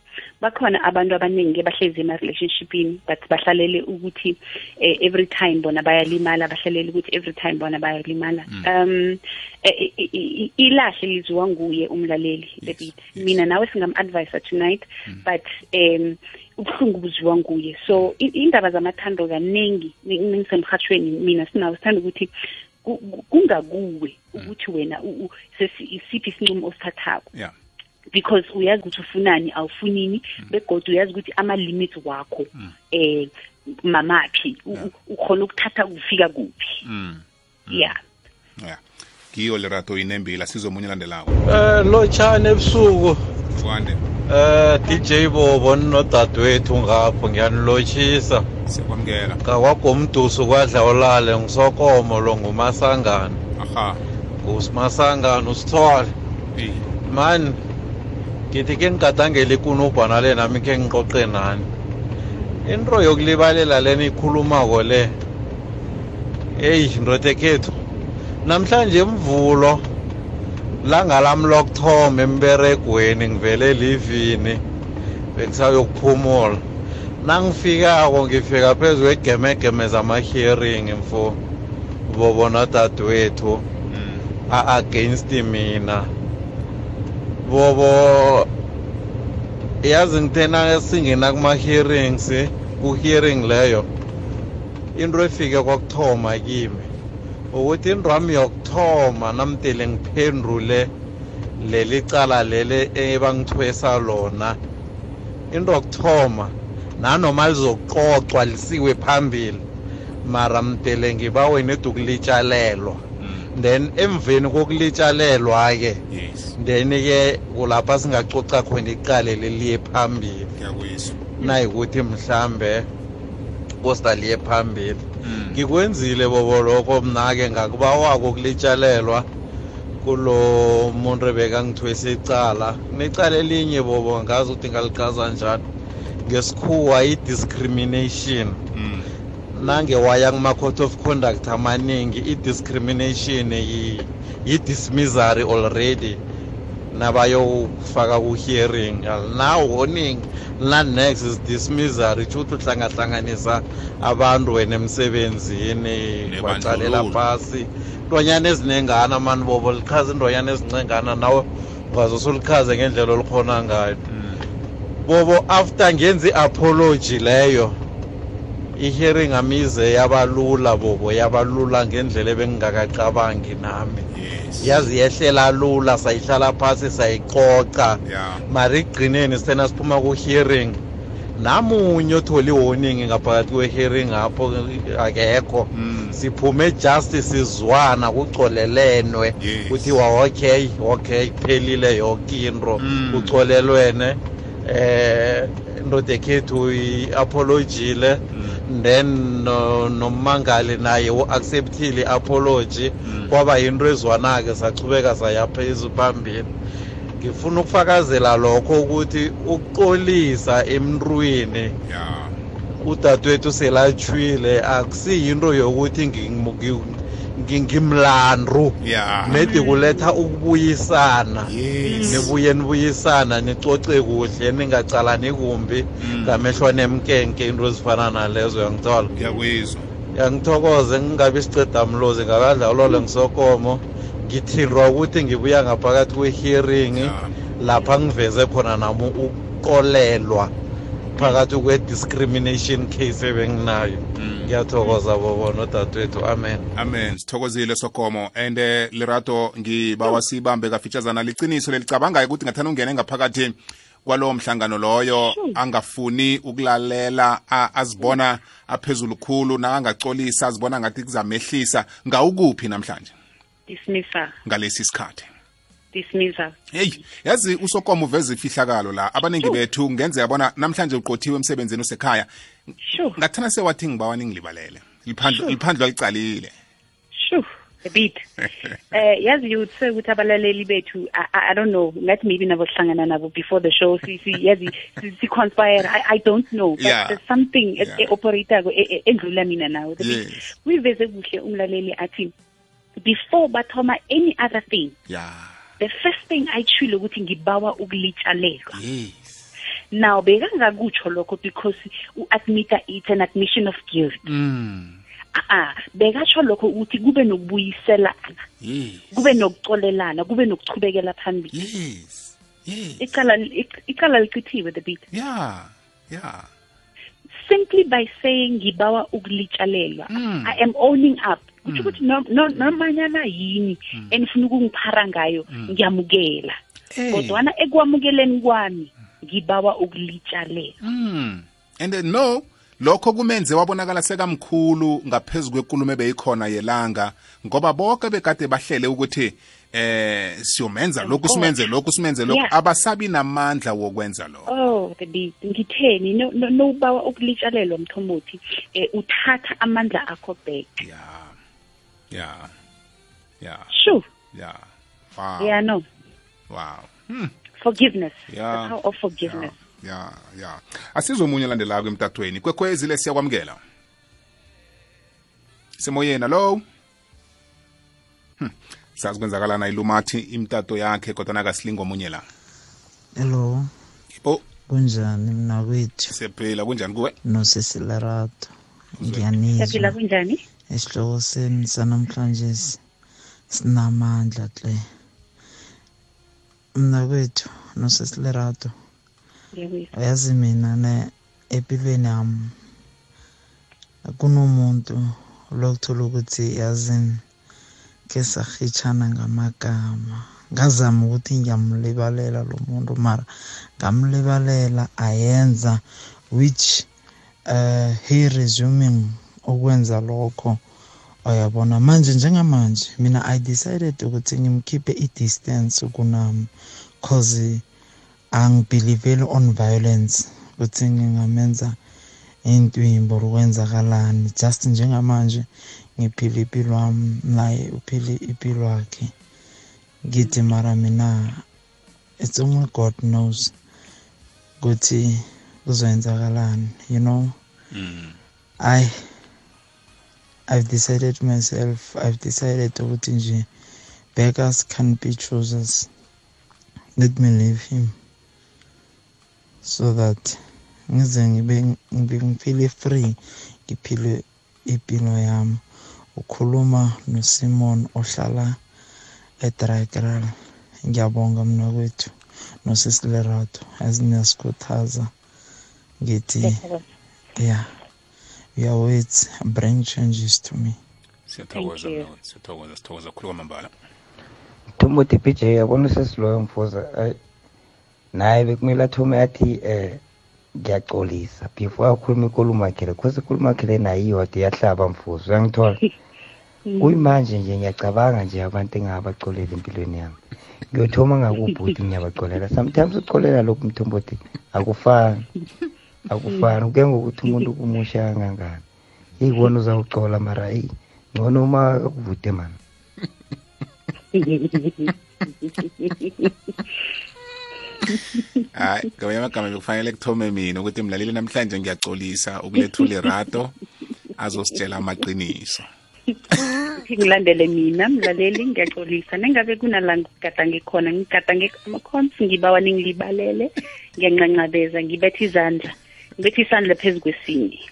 bakhona abantu abaningi bahlezi ema-relationshipini but bahlalele ukuthi eh, every time bona bayalimala bahlalele ukuthi every time bona bayalimala. Um eh, i- i- i- ilahle liziwa nguye umlaleli the beat mina nawe singam-advisa tonight but um ubuhlungu buziwa nguye. So i- indaba zamathando kaningi ningisemhathweni mina sinawo sithanda ukuthi ku- ku- kungakuwe ukuthi wena u- u- sesi- isiphi isinqumo osithathako. Yeah. Because uyazi ukuthi ufunani awufunini begodwa uyazi ukuthi ama-limits wakho eh mamaphi U- u- ukhona ukuthatha kufika kuphi. Mm. yeah. Yeah. Ngiyo lerato inembila sizomunye landelayo Eh lotshani ebusuku. Kwande. Eh DJ Bobo nodadewethu ngapho ngiyanilotshisa siyakwamukela. Kakwagomduso kwadla olale ngisokomo lo ngumasangano aha. Ngusimasangano usithwale Eh, mani ngithi ke ngigadangele ikunubhana le nami ke ngiqoqe nani. Into yokulibalela lena ikhulumako le eyi ndotekhethu namhlanje mvulo langalami lokuthoma emberegweni ngivele livini bengisayokuphumula nangifikako ngifika phezu kwegemegeme zama-hearing mfo bobona dadewethu mm. a-against mina. Bobo yazi ngithena singena kuma-hearings ku-hearing leyo into efike kwakuthoma kimi ukuthi into wami yokuthoma namtele ngiphendule leli cala leli ebangithwesa lona into yokuthoma nanoma lizoxoxwa lisiwe phambili mara mtele ngibawe nedukulitshalelwa Mm. Then emveni kokulitshalelwa-ke yes. then-ke kulapha singacoca khona iqale leliye phambili. Nayikuthi mhlambe kosaliye phambili. Mm. ngikwenzile bobo lokho mna-ke ngakubawako ukulitshalelwa kulo muntu ebekangithwesa icala. Necala elinye bobo ngazi ukuthi ngalichaza njani. Ngesikhuwa i-discrimination. Mm. Nange waya kuma-court of conduct amaningi i-discrimination yi- yi-dismissory already. Nabayofaka ku-hearing. Na-warning na-next is dismissory tshuthi uhlangahlanganisa abantu wena emsebenzini Nebandlululo. bacalela phasi. Intwanyana ezinengana mani bobo lichaza intwanyana ezincengana nawe ungaze usulichaze ngendlela olukhona ngayo. Mm. bobo after ngenza i-apology leyo i-hearing amize yabalula bobo yabalula ngendlela ebengingakacabangi nami. Yazi yehlela lula sayihlala phasi sayicoca mara ekugqineni sithena siphuma ku-hearing. Namunye othola i-warning ngaphakathi kwe-hearing apho akekho. Mm. siphume just sizwana kucolelenwe kuthiwa okay okay kuphelile yonke into. Mm. kucolelwene eh ndodekhethu i-apologile Mm. Then no- nommangali naye u-acceptile i-apology Mm. kwaba yinto ezwana-ke sachubeka saya phezulu phambili ngifuna ukufakazela lokho ukuthi ukuxolisa emntwini udadewethu selatshwile akusiyinto yokuthi ngi- ngi- ngi- ngimlandu yeah nedi kuletha ukubuyisana. Nibuye nibuyisana nicoce kuhle ningacalani kumbi. Mm. ngamehlo nemkenke into ezifana nalezo yangithola ngiyakuyizwa yangithokoze ngingabi sicedamlozi ngakadlalole ngisokomo ngithindwa ukuthi ngibuya ngaphakathi kwe-hearing Yeah. lapha ngiveze khona nami ukuqolelwa phakathi kwe-discrimination case ebenginayo Mm. ngiyathokoza bobo nodadewethu. Amen. Amen. Sithokozile sokomo. And eh, lerato ngibawa sibambe kafitshazana liciniso lelicabangayo ukuthi ngathanda ungene ngaphakathi kwalowo mhlangano loyo angafuni ukulalela azibona aphezulu khulu na angacolisa azibona ngathi kuzamehlisa. Ngawukuphi namhlanje? Dismissal. Ngalesi sikhathi dismissal heyi yazi usokomo uveza ifihlakalo la. Abaningi bethu kungenzeka bona namhlanje uqothiwe emsebenzini usekhaya. Sure. Ngathana sewathi ngibawani ngilibalele liphandlo liphandlo alicalile sure. A bit. Eh yazi yutse ukuthi abalaleli bethu I, I I don't know. Ngathi maybe nabo sihlangana nabo before the show. Si si yazi si, si conspire. I, I don't know but Yeah. there's something Yeah. e operator endlula mina nawo The bit- Yes. uyiveze kuhle umlaleli athi before bathoma any other thing ya the first thing ayitshilo ukuthi ngibawa ukulitshalelwa yes. Now bekangakutsho lokho because u-admita it's an admission of guilt. Mm. Ah bekatsho lokho ukuthi kube nokubuyiselana yes. kube nokucolelana kube nokuchubekela phambili. Yes. Yes. Icala icala lichithiwe the beat. Ya ya simply by saying ngibawa ukulitshalelwa Mm. i am owning up kutsho ukuthi no- no- nomanyana yini Mm. enifuna ukungiphara ngayo ngiyamukela. Eh. kodwana ekwamukeleni kwami ngibawa ukulitshalela. Mm. and then no lokho kumenze wabonakala sekamkhulu ngaphezu kwenkulumo ebeyikhona yelanga ngoba bonke bekade bahlele ukuthi eh siyomenza lokhu simenze lokhu simenze lokhu. Yeah. abasabi namandla wokwenza lokho. Oh beat ngitheni? No- no- nowubawa ukulitshalelwa mthombothi. Eh uthatha amandla akho back. Ya ya yeah. Sure. Yeah. Wow. Yeah no wow. Hmm. forgiveness. Yeah. the power of forgiveness. Ya yeah. asizwe omunye olandelako emtatweni. Kwekhwezi le siyakwamukela semoyeni lo. Hmm. sazi kwenzakalana ilumathi imtato yakhe kodwa nakasilinga omunye la. Hello. Oh kunjani mnakwethu siyaphila kunjani kuwe? Nosesilerato siyaphila ngiyanizwa. Kunjani esihloko senu sanamhlanje sinamandla hle mna kwethu nosesilerato uyazi mina ne empilweni yami kunomuntu lokuthola ukuthi yazini ke sahitshana ngamagama. Ngazama ukuthi ngiyamlibalela lo muntu mara ngamlibalela ayenza which uh, he resuming ukwenza lokho. Uyabona manje njengamanje mina i decided ukuthi ngimkhiphe i-distance kunami cause angibhiliveli on violence ukuthi ngingamenza intwimbo ukwenzakalani just njengamanje ngiphila impilo wami naye uphile impilo yakhe. Ngithi mara mina it's only god knows ukuthi kuzoyenzakalani you know? Mm. i i've decided myself i've decided ukuthi nje beggars can't be choosers let me leave him. So that ngize ngibe ngiphile free ngiphile impilo yami ukhuluma noSimon ohlala eDraigral ngiyabonga mna kwethu nosisiLerato azinasikhuthaza. Ngithi yeah your words bring changes to me. Siyathokoza Thank you. mnawethu, siyathokoza sithokoza khulu kwamambala Mthombothi PJ yabona sesiloyo mfuza ay naye bekumele athome athi eh ngiyaxolisa before akhuluma ikulumo yakhe le cause ikulumo yakhe le nayo iyodwa iyahlaba mfuza uyangithola kuyimanje nje ngiyacabanga nje abantu engabaxolela empilweni yami. Ngiyothoma ngakubhuti ngiyabaxolela sometimes uxolela lokhu mthombothi akufani. akufani kuya ngokuthi umuntu kumusha kangangani? Yikubona uzawucola mara eyi ngcono uma kuvude mani? Hayi ngamanye amagama bekufanele kuthome mina ukuthi mlaleli namhlanje ngiyacolisa ukulethula irato azositshela amaqiniso. Ukuthi ngilandele mina mlaleli ngiyaxolisa. Nengabe kunala ngigadange khona ngigadange ama-cons ngibawa ningilibalele ngiyanqanqabeza ngibetha izandla ngibetha isandla phezu kwesinye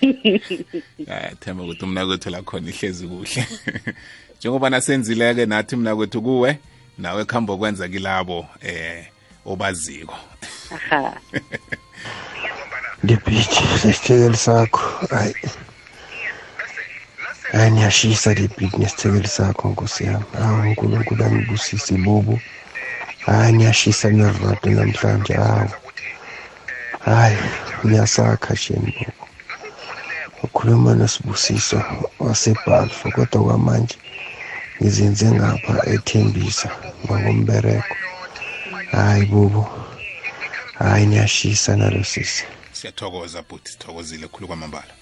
hayi themba ukuthi umnakwethu lakhona ihlezi kuhle. Njengoba nasenzile-ke nathi mnakwethu kuwe nawe kuhamba kwenza kilabo eh obaziko. Aha. Lebhithi lesithekeli sakho hayi. Hayi niyashisa lebhithi nesithekeli sakho nkosi yami. Awu unkulunkulu angibusise bobo hayi niyashisa niyarado namhlanje hawu. Hayi niyasakha sheni ukhuluma nosibusiso wasebhalfo kodwa kwamanje ngizenze ngapha ethembisa ngokombereko hayi bubu hayi niyashisa nalo sisi siyathokoza bhuti. Sithokozile khulu kwamambala.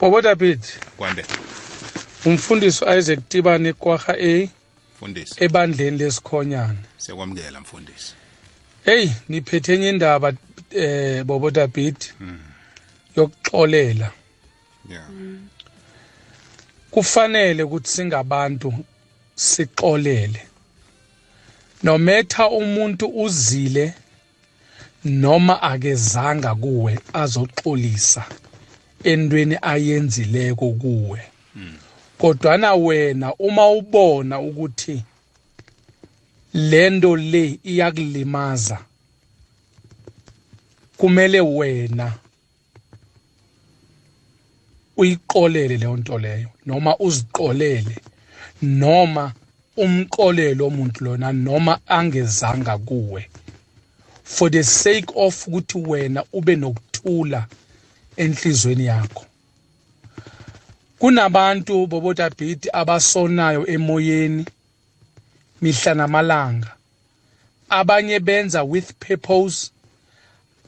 Bobo david. Kwande. Umfundisi isaac tibane kwaha a mfundisi. ebandleni lesikhonyana. Siyakwamukela mfundisi. Heyi niphethe enye indaba eh bobo david. Yokuxolela. Yeah. Kufanele ukuthi singabantu sixolele. Nometha umuntu uzile noma akezanga kuwe azoxolisa entweni ayenzileko kuwe. Kodwana wena uma ubona ukuthi lento le iyakulimaza. Kumele wena uyiqolele leyo nto leyo noma uziqolele noma umqolele umuntu lona noma angezanga kuwe. For the sake of ukuthi wena ube nokuthula enhlizweni yakho. Kunabantu bobotabhidi abasonayo emoyeni. Mihla namalanga. Abanye benza with purpose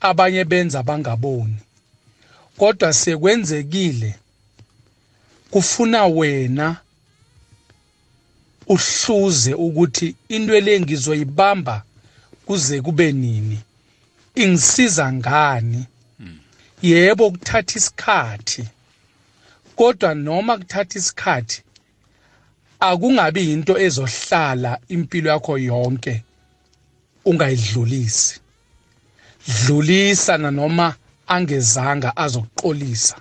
abanye benza bangaboni. Kodwa sekwenzekile kufuna wena uhluze ukuthi into le ngizoyibamba kuze kube nini. Ingisiza ngani? Yebo kuthatha isikhathi. Kodwa noma kuthatha isikhathi akungabi into ezohlala impilo yakho yonke ungayidlulisi. Dlulisa nanoma angezanga azokuqolisa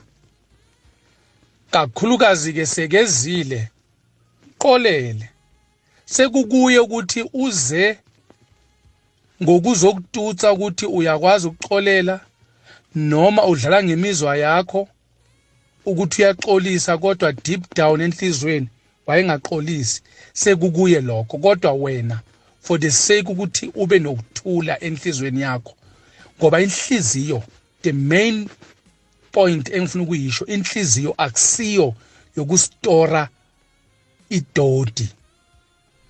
kakhulukazi ke sekezile qolele. Sekukuye ukuthi uze ngokuzokututsa ukuthi uyakwazi ukuxolela noma udlala ngemizwa yakho ukuthi uyaxolisa kodwa deep down enhlizweni wayengaxolisi sekukuye lokho. Kodwa wena for the sake ukuthi ube nokuthula enhlizweni yakho ngoba inhliziyo the main point engifuna ukuyisho inhliziyo akusiyo yokustora idodi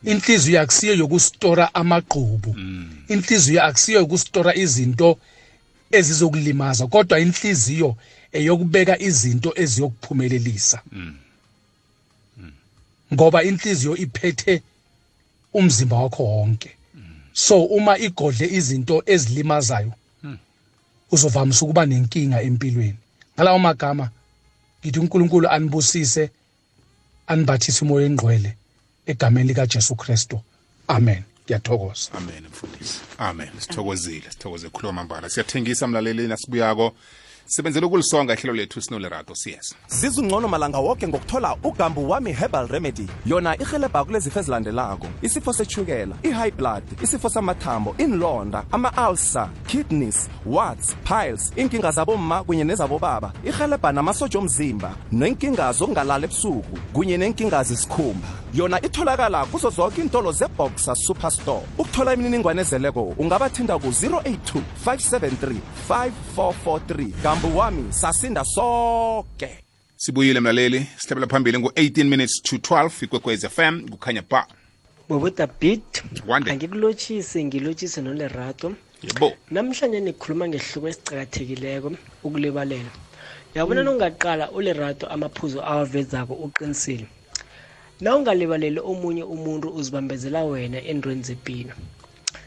inhliziyo akusiyo yokustora amagqubu. Inhliziyo akusiyo yokustora izinto ezizokulimaza kodwa inhliziyo eyokubeka izinto eziyokuphumelelisa. Ngoba inhliziyo iphethe umzimba wakho wonke. So uma igodle izinto ezilimazayo uzovamisa ukuba nenkinga empilweni. Ngalawo magama ngithi uNkulunkulu anibusise anibathise umoya engqwele egameni lika Jesu Kristu. Amen. Ngiyathokoza. Amen mfundisi. Amen. Sithokozile sithokoze khuluma mambala siyathengisa mlaleli nasibuyako. Sibenzela ukulisonga ihlelo lethu sinolerato siyeza zizungcono malanga woke ngokuthola ugambu wami herbal remedy. Yona ihelebha kulezifo ezilandelako. Isifo sechukela i-high blood isifo samathambo inlonda ama-alsa kidneys warts piles inkinga zabomma kunye nezabobaba. Ihelebha namasotsha omzimba nenkinga zokungalala ebusuku kunye nenkinga zesikhumba yona itholakala kuzo zonke iintolo zeboxer superstore. Ukuthola imininingwane ezeleko ungabathinda ku-082 573 5443 gambu wami sasinda soke. Sibuyile mlaleli. Sihlabela phambili ngu-18 minutes to 12 ikwekwez fm kukhanya ba. Bobuta bit Wande. angikulotshise ngilotshise nolerato. Yebo. Namhlanje nikhuluma ngehluko esicakathekileko ukulibalela yabona nongaqala ulerato amaphuzu awavezako uqinisile. Na ungalibaleli omunye umuntu uzibambezela wena endweni zepilo.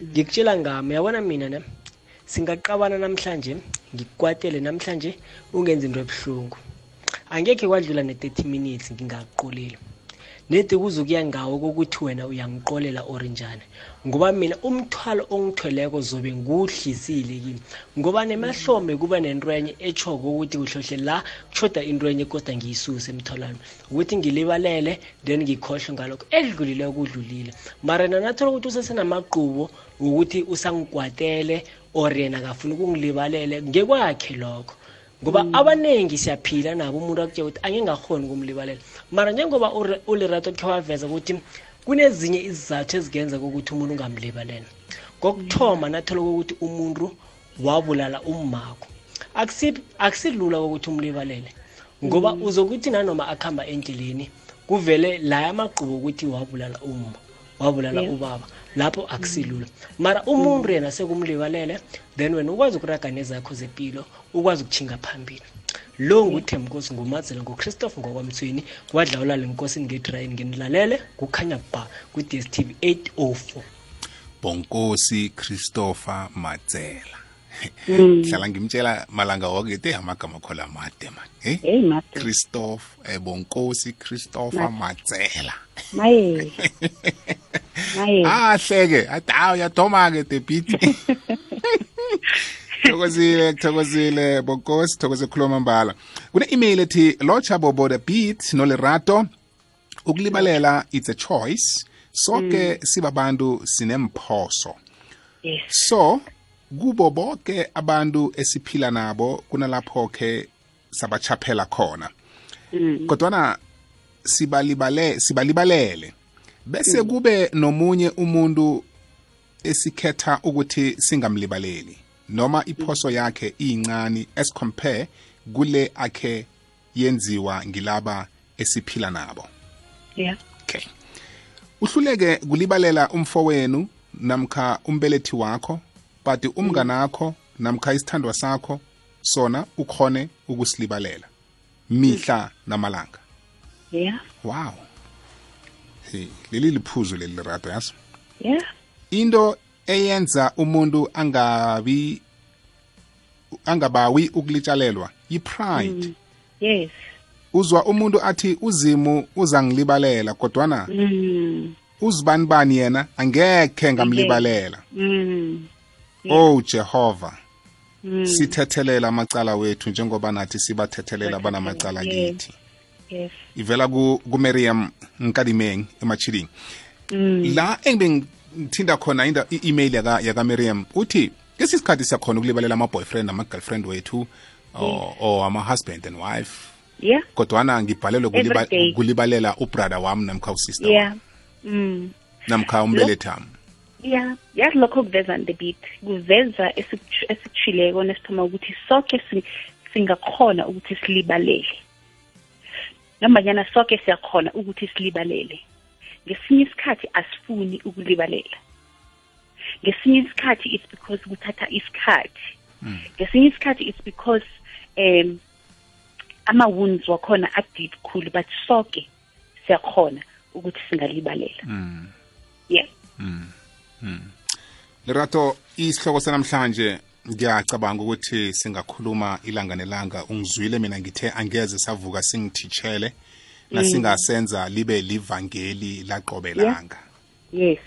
Ngikutshela ngami yabona mina ne? Singaqabana namhlanje ngikukwatele namhlanje ungenza into ebuhlungu. Angekhe kwadlula ne-30 minutes ngingakuqolile nedi kuzukuya ngawo kokuthi wena uyangiqolela or njani ngoba mina umthwalo ongithweleko zobe ngiwuhlisile kimi. Ngoba nemahlombe kuba nentwenye etshoko ukuthi kuhlohle la kushoda intwenye kodwa ngiyisuse emthwalami ukuthi ngilibalele then ngikhohlwe ngalokho. Edlulileko kudlulile. Mara yena nathola ukuthi usesenamagqubo ukuthi usangikwatele or yena akafuna ukungilibalele ngekwakhe lokho. Ngoba abaningi siyaphila nabo umuntu akutshela ukuthi angingakhoni ukumlibalela. Mara njengoba ure- ulerato khe waveza ukuthi kunezinye izizathu ezingenza ukuthi umuntu ungamlibalela. Kokuthoma nathola kokuthi umuntu wabulala ummakho. Akusi- akusilula ukuthi umlibalele ngoba Mm. uzokuthi nanoma akuhamba endleleni kuvele la amagqubo ukuthi wabulala umma. Wabulala Yeah. ubaba lapho akusilula mara umuntu yena sekumlibalele then wena ukwazi ukuraga nezakho zempilo ukwazi ukuchinga phambili lo nguthemkosi ngumazela nguchristophe ngokwamthweni wadlawula le nkosi ngedrayini ngenilalele kukhanya ba kwi-dstv 804 bonkosi christopher matsela Mm. Hlala ngimtshela malanga woke te amagama khola made man eh? Made. Christophe eh, bonkosi christopher matsela. Maye maye ahleke athi hawu yathoma-ke debit thokozile thokozile bonkosi thokoze khuluma mbala kune-email ethi locha bobo the beat nolerato ukulibalela it's a choice. Sonke sibabantu sinemphoso yes. So kubo bonke abantu esiphila nabo kunalapho ke sabachaphela khona. Mm. kodwana sibalibale sibalibalele. Bese kube nomunye umuntu esikhetha ukuthi singamlibaleli noma iphoso yakhe iyincane as compare kule akhe yenziwa ngilaba esiphila nabo. Yeah. Okay. Uhluleke kulibalela umfowenu namkha umbelethi wakho. But umnganakho namkha isithandwa sakho sona ukhone ukusilibalela. Mihla namalanga. Yeah. Wow. Hey, leli liphuzu leli lirato yazi? Yeah. Into eyenza umuntu angabi angabawi ukulitshalelwa yi-pride. Mm. yes. Uzwa umuntu athi uzimu uzangilibalela kodwana mm. uzibani bani yena? Angekhe ngamlibalela. Mm. Oh jehova. Mm. sithethelela amacala wethu njengoba nathi sibathethelela banamacala Yes. kithi. Yes. Ivela ku- kumiriam nkadimeng emachiling Mm. la engibe ngithinda khona inda- i-email yakamariam yaka uthi kesi sikhathi siyakhona ukulibalela ama-boyfriend ama-girlfriend wethu or, or ama-husband and wife. Yeah. Kodwana ngibhalelwe kuliba- kulibalela ubrother wami namkha usister yeah. mm. namkha umbelethi wami yeah yazi lokho kuveza the beat. Kuveza esiku- esikushileko nesithoma ukuthi sonke si- singakhona ukuthi silibalele. Nombanyana sonke siyakhona ukuthi silibalele. Ngesinye isikhathi asifuni ukulibalela. Ngesinye isikhathi it's because kuthatha isikhathi. Ngesinye isikhathi it's because um ama-wounds wakhona adeep khulu but sonke siyakhona ukuthi singalibalela. Mm. yeah. Mm. Mm. lerato isihloko sanamhlanje ngiyacabanga ukuthi singakhuluma ilanga nelanga. Ungizwile mina ngithe angeze savuka singithitshele nasingasenza libe livangeli laqobelanga. Yes.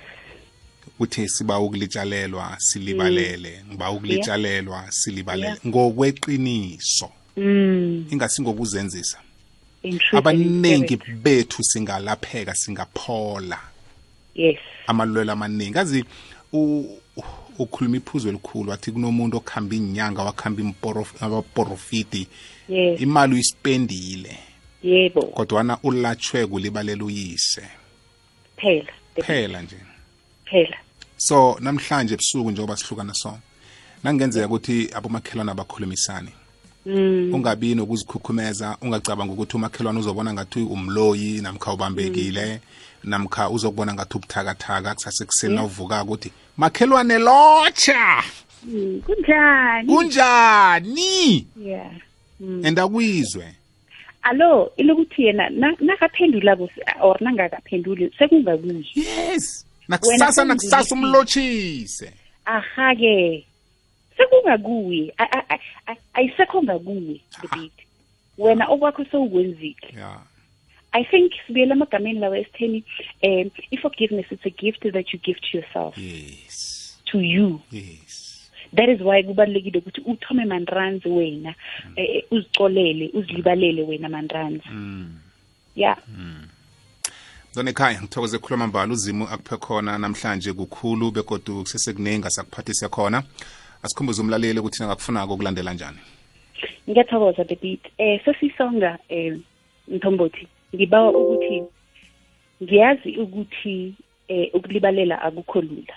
Uthi siba ukulitshalelwa silibalele. Ngiba ukulitshalelwa silibalele. Yeah. ngokweqiniso. Mm. ingasingokuzenzisa in truth and in abaningi spirit. bethu singalapheka singaphola. Yes. Amalwelo amaningi. Azi u- ukhuluma iphuzu elikhulu wathi kunomuntu okuhamba inyanga wakuhamba abaporofidi yes. Imali uyispendile yebo. Kodwana ulatshwe kulibalela uyise. Phela. Phela nje. Phela. So namhlanje ebusuku njengoba sihlukana so nangenzeka ukuthi abomakhelwane abakhulumisani mm. ungabi nokuzikhukhumeza ungacabanga ukuthi umakhelwane uzobona ngathi umloyi namkha ubambekile. Namkha uzokubona ngathi ubuthakathaka kusasekuseni Yeah. nawuvuka ukuthi makhelwane lotsha! Mm, kunjani? Kunjani? Yeah. Mm. and akwizwe alo ilokuthi yena na- nakaphendulako si- or nangakaphenduli sekungakuye yes. Wena nakusasa sengizwile nakusasa ukuthi- umlotshise. Aha-ke sekungakuye A- a- a- a- ayisekho ngakuye the beat wena okwakho sewukwenzile. Yeah i think sibuyele emagameni lawo esitheni um i-forgiveness it's a gift that you give to yourself. Yes. To you. Yes. That is why kubalulekile ukuthi uthome manranzi wena eh, eh, uzicolele uzilibalele wena manranzi mm. yeah Zona ekhaya ngithokoze ukukhuluma mbala. Uzimu akuphe khona namhlanje kukhulu begodu kusesekuningi asakuphathise khona. Asikhumbuze umlaleli ukuthi nakakufunako ukulandela njani. Ngiyathokoza the beat eh sesisonga eh mthombothi. Ngibawa ukuthi ngiyazi ukuthi eh ukulibalela akukho lula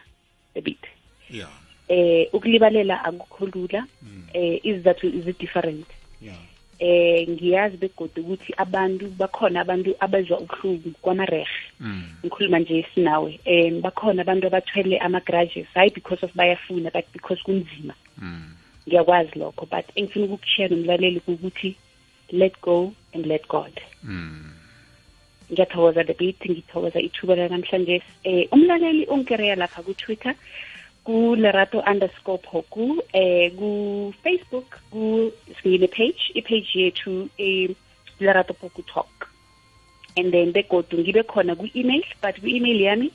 ebit yeah eh ukulibalela akukho lula eh izathu is different. Yeah eh ngiyazi begoda ukuthi abantu bakhona abantu abezwa ubuhlungu kwamarehe mm. ngikhuluma nje sinawe. Um bakhona abantu abathwele ama-grudges hayi because of bayafuna but because kunzima. Mm. ngiyakwazi lokho but engifuna ukukushiya nomlaleli kukuthi let go and let god. Mm. Ngiyathokoza the beat. Ngithokoza ithuba lanamhlanje. Eh umlaleli ongikereya lapha ku-twitter ku-lerato underscore phoku. Eh ku-facebook ngine page ipage yethu eh, lerato phoku talk. And then begodu ngibe khona ku-email but ku-email yami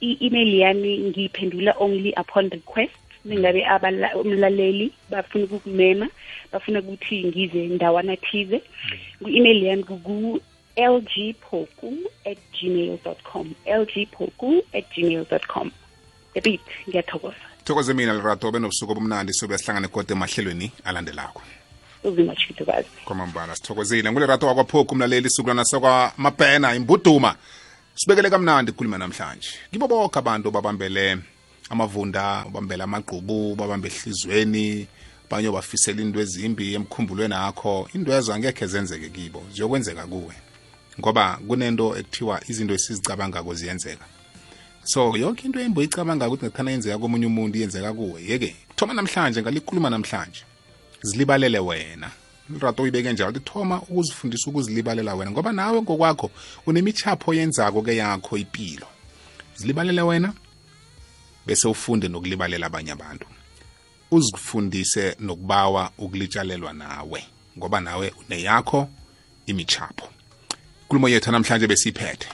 i-email yami ngiyiphendula only upon request. Ningabe umlaleli bafuna ukukumema bafuna ukuthi ngize ndawana thize. Ku-email yami kuku lgpoku at gmail com. Lgpoku at gmail com. Ebit ngiyathokoza. Thokoze mina lerato benobusuku obumnandi sobe sihlangane kodwa emahlelweni alandelako. Uzimachithukazi kwamambala sithokozile. Ngulerato wakwaphoku umlaleli isukulwana sakwamapena imbuduma. Sibekele kamnandi ikhuluma namhlanje. Kibo bonke abantu babambele amavunda babambele amagqubu babambe ehlizweni abanye bafisela into ezimbi emkhumbulweni akho. Indwezo angekhe zenzeke kibo ziyokwenzeka kuwe. Ngoba kunento ekuthiwa izinto esizicabangako ziyenzeka. So yonke into embo icabanga ukuthi ngathana yenzeka komunye umuntu yenzeka kuwe yeke kuthoma namhlanje ngalikhuluma namhlanje zilibalele wena. Rato uyibeke njalo ukuthi thoma ukuzifundisa ukuzilibalela wena ngoba nawe ngokwakho unemichapho yenzako ke yakho impilo zilibalele wena bese ufunde nokulibalela abanye abantu. Uzifundise nokubawa ukulitshalelwa nawe ngoba nawe uneyakho imichapho nkulumo yethu namhlanje besiyiphethe